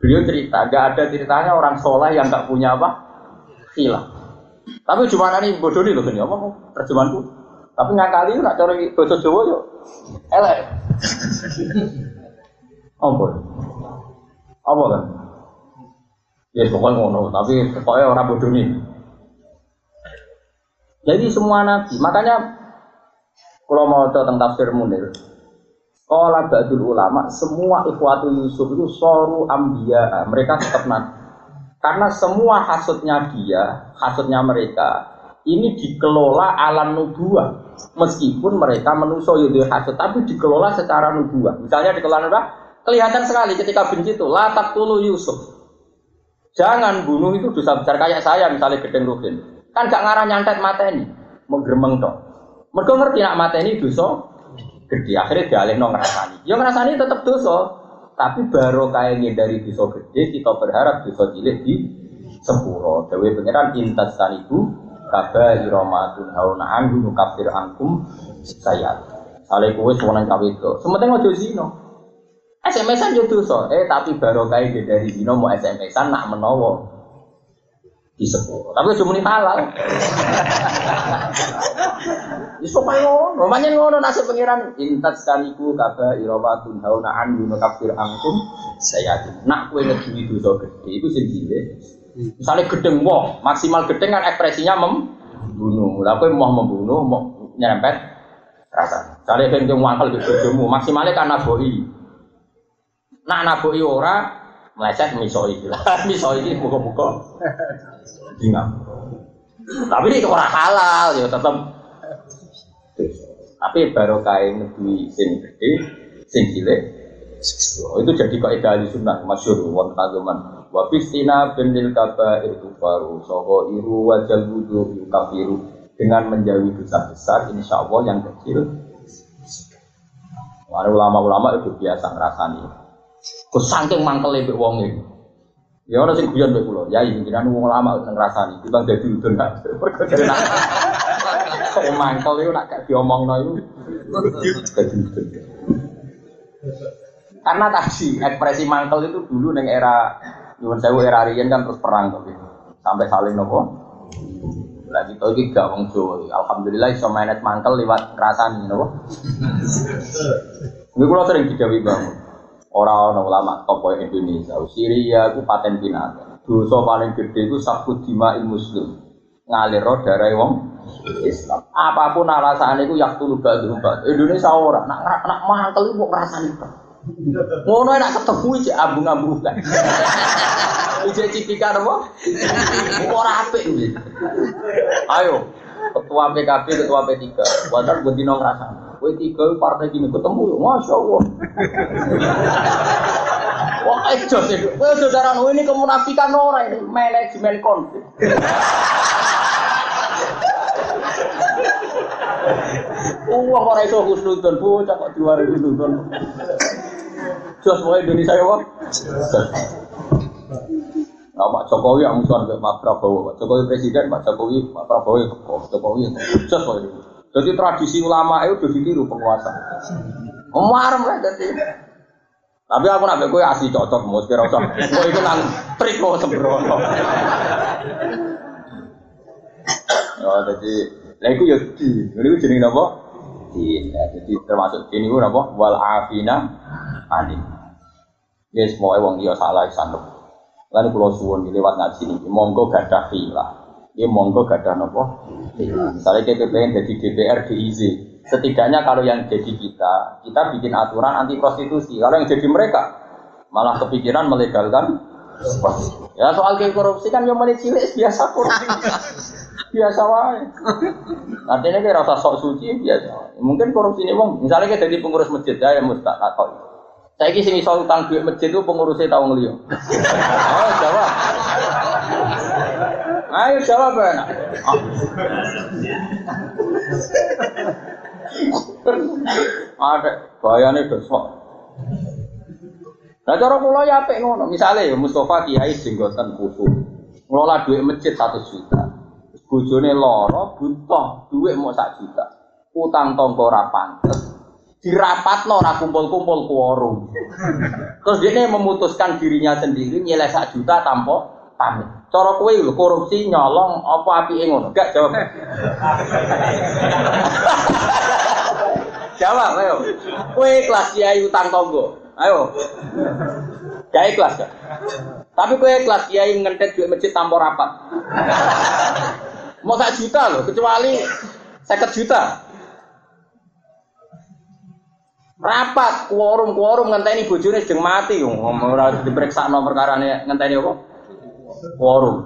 Beliau cerita, gak ada ceritanya orang soleh yang gak punya apa hilang. Tapi cuma ini bodoh nih loh ini apa terjemahanku. Tapi ngakali nak cari bahasa Jawa yuk. Elek. Apa? Apa kan? Ya pokoknya ngono, tapi pokoknya orang bodoh nih. Jadi semua nabi, makanya kalau mau tentang tafsir Munir, kalau badul ulama, semua ikhwatu Yusuf itu soru ambia, mereka tetap nabi. Karena semua hasutnya dia, hasutnya mereka, ini dikelola alam nubuah. Meskipun mereka menuso yudhil hasut, tapi dikelola secara nubuah. Misalnya dikelola nubuah, kelihatan sekali ketika benci itu, latak tulu Yusuf. Jangan bunuh itu dosa besar kayak saya misalnya gedeng Ruhin. Kan gak ngarah nyantet ini, menggeremeng tok. Mereka ngerti nak mateni dosa gede. Akhirnya dialihno ngrasani. Ya ngrasani tetap dosa, tapi baru kayaknya dari dosa gede kita berharap dosa cilik di sepuro. Dewi pangeran intas tanibu kaba iromatun hauna anhu nukafir angkum sayat. Sale kowe suwanan cawe itu. Sementing aja zina. SMS-an yo dosa. Eh tapi baru kayak dari zina mau SMS-an nak menawa di sepuluh. Tapi cuma ini halal. Di supaya ngono, namanya ngono nasib pangeran. Intat sekaliku kaba irobatun hauna an yuno kafir angkum saya nak kue ngedui dosa gede itu sendiri. Misalnya gedeng wong, maksimal gedeng kan ekspresinya membunuh. Kue mau membunuh, mau nyerempet rasa. Misalnya kengkeng wangkel di bojomu, maksimalnya kan naboi. Nak naboi ora, meleset misoi. Lah misoi ini buka-buka ingat tapi ini orang halal ya tetap tapi baru kain negeri sing gede sing cilik itu jadi kaidah sunnah masyur wonten kageman wa fistina benil kaba itu baru soho iru wajal wudu kafiru. Dengan menjauhi dosa besar insya Allah yang kecil. Ulama-ulama itu biasa ngerasani Kok saking mangkel mbek wong iki. Ya ana sing guyon mbek kula. Ya jenengan wong lama nang rasani, timbang dadi udun gak. Mergo jenengan. Kok mangkel iku nak gak diomongno iku. Dadi. Karena tadi ekspresi mangkel itu dulu neng era Nyuwun sewu era riyen kan terus perang tapi sampai saling nopo. Kita iki gak wong Jawa. Alhamdulillah iso manage mangkel lewat ngrasani nopo. Ini kula sering didawi bangun. Orang-orang ulama tokoh Indonesia, Syria itu paten binatang. Dosa paling gede itu sabut dima muslim. ngalir darah wong Islam. Apa pun alasan itu yang tulu badu Indonesia orang nak nak mangkel ibu ngrasani itu. Ngono nak ketemu aja ambung-ambung kan. Ije cipikan apa? Ora apik kuwi. Ayo, ketua PKB, ketua P3. Wadah bendino ngrasani. Kowe tiga partai gini ketemu ya, masya Allah. Wah, ejo sih. Kowe saudara ini kemunafikan orang ini manajemen konflik. Wah, orang itu husnudon, bocah kok diwari husnudon. Jos mau Indonesia ya, Pak. Nah, Pak Jokowi yang musuhan ke Pak Prabowo, Pak Jokowi presiden, Pak Jokowi, Pak Prabowo ya kok, Jokowi ya Jos mau Jadi tradisi ulama itu udah ditiru penguasa. Marem lah jadi. Tapi aku nak kowe asli cocok mus kira usah. Kowe iku nang trik kok sembrono. Oh, jadi Nah itu ya di, ini jenenge napa? Din. Ya, jadi termasuk ini ku napa? Wal afina ani. Ya semua wong dia salah sanep. Lan kula suwun lewat ngaji niki, monggo gadah khilaf. Ya monggo gadah napa? Misalnya kita pengen jadi DPR DIZ, setidaknya kalau yang jadi kita, kita bikin aturan anti prostitusi. Kalau yang jadi mereka, malah kepikiran melegalkan Ya soal korupsi kan yang menit cilik biasa korupsi biasa wae. Artinya kayak rasa sok suci biasa. Mungkin korupsi ini bang, misalnya kayak jadi pengurus masjid ya yang mustaq atau saya kisah soal utang duit masjid itu pengurusnya tahu ngeliat. Oh jawab. Ayo jawab ya. Ada bayarnya dosa. Nah cara pulau ya apik ngono. Misalnya ya Mustafa Kiai jenggotan khusus. Ngelola duit masjid satu juta. bojone lara butuh duit mau sak juta utang tonggo ora pantes dirapatno ora kumpul-kumpul kuorum terus dia memutuskan dirinya sendiri nyilai sak juta tanpa pamit. Cara kowe lho korupsi nyolong apa apike ngono? Gak jawab. Jawab ayo. Kowe kelas kiai utang tonggo. Ayo. Gak ikhlas gak tapi kowe kelas kiai ngentet duit masjid tanpa rapat. Mau sak juta loh, kecuali seket juta. Rapat, quorum, quorum ngenteni bojone sedang mati, ora diperiksa nomor perkarane ngenteni apa? Quorum.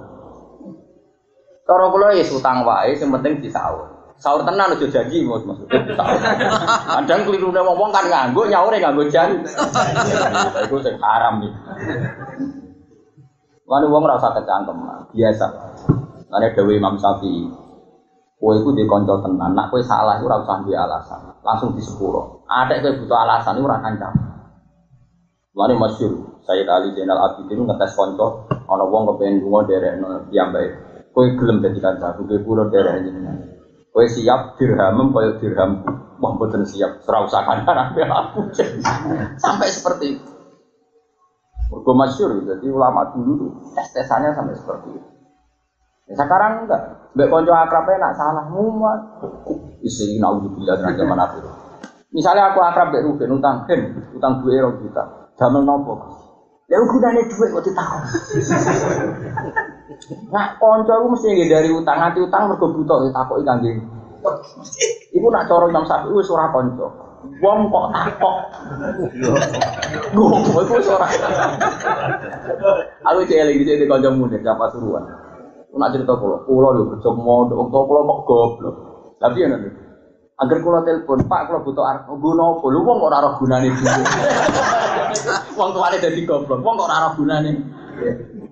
Cara kula ya utang wae, sing penting disaur. Sahur tenan aja janji Mas maksudnya disaur. Kadang klirune wong kan nganggo nyaure nganggo jan. Iku sing haram iki. Lan wong ora usah kecangkem, biasa. Karena Dewi Imam Syafi'i, kue itu dikonco tenan, nak kue salah itu rasa dia alasan, langsung di sepuluh. Ada kue butuh alasan rakan kancam. Lalu masyur, saya Ali Zainal Abidin ngetes konco, ono wong kepengen bunga dari no baik. Kue gelem jadi kancam, kue pulau dari jenengan. Kue siap dirham, kue dirham, wah betul siap, serau sakan aku sampai seperti itu. Mergo masyur, jadi ulama dulu tuh tes-tesannya sampai seperti itu. Ya, sekarang enggak. Mbak konco akrabnya nak salah muat. Isi naudzubillah dengan zaman akhir. Misalnya aku akrab mbak Ruben utang gen, utang dua euro juta. Damel nopo. Ya gunane duit kok ditakon. Nah, konco aku mesti dari utang, nanti utang mergo butuh ditakoki kangge. Iku nak cara Imam Syafi'i wis ora konco. Wong kok takok. Gue iku wis ora. Aku cek lagi di kanca muda siapa suruhan. Nak cerita pulau, pulau lho kerja untuk pulau mau goblok. Tapi ya nanti, agar pulau telepon, Pak kalau butuh arah, guna apa? Lu kok ora gunane dulu. Wong tuane dadi goblok, wong kok ora roh gunane.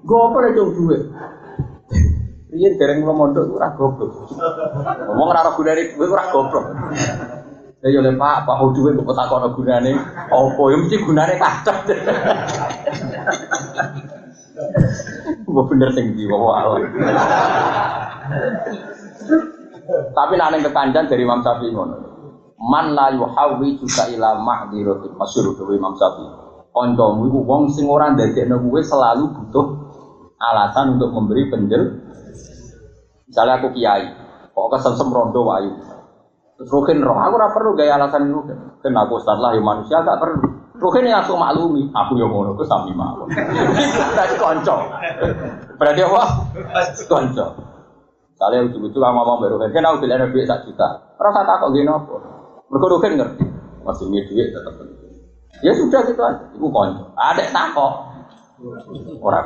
Gopo lek cung duwe. Iya dereng kula mondok ora goblok. Wong ora roh gunane ora goblok. Ya yo Pak, Pak duwe kok takon gunane apa? Ya mesti gunane kacau. Gue bener sing di Tapi nane kekancan dari Imam Syafi'i ngono. Man la yuhawi juga ila mahdiratil masyhur dari Imam Syafi'i. Kancamu iku wong sing ora ndadekno kowe selalu butuh alasan untuk memberi penjel. Misalnya aku kiai, kok kesem rondo wayu. Terus rukin roh, aku ora perlu gaya alasan rukin. Kenapa aku ustaz lah ya manusia gak perlu. Rukin yang aku maklumi, aku yang ngono, aku sami mawon. Berarti konco. Berarti apa? Konco. Kalian ujung-ujung kamu ngomong baru kan, aku bilang duit satu juta. Rasa takut gini apa? Mereka Ruhin ngerti, masih punya duit tetap penting. Ya sudah gitu aja, itu konco. Ada takut. Orang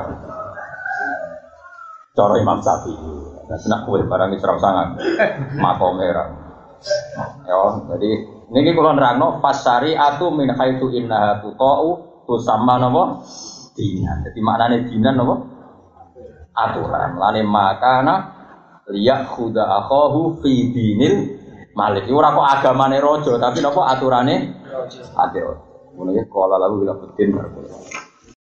Coro Imam Syafi'i. Nah, senang kue barang di serang sangat. Makom merah. Ya, jadi ini kalau nerangno pasari atu min haitu innaha tuqau tu sama napa dinan. Jadi maknane dinan napa? Aturan. Lane makana liyak khuda akhahu fi dinil malik. Ora kok agamane raja, tapi napa aturane? Ade. Ngono ya kala lalu bila betin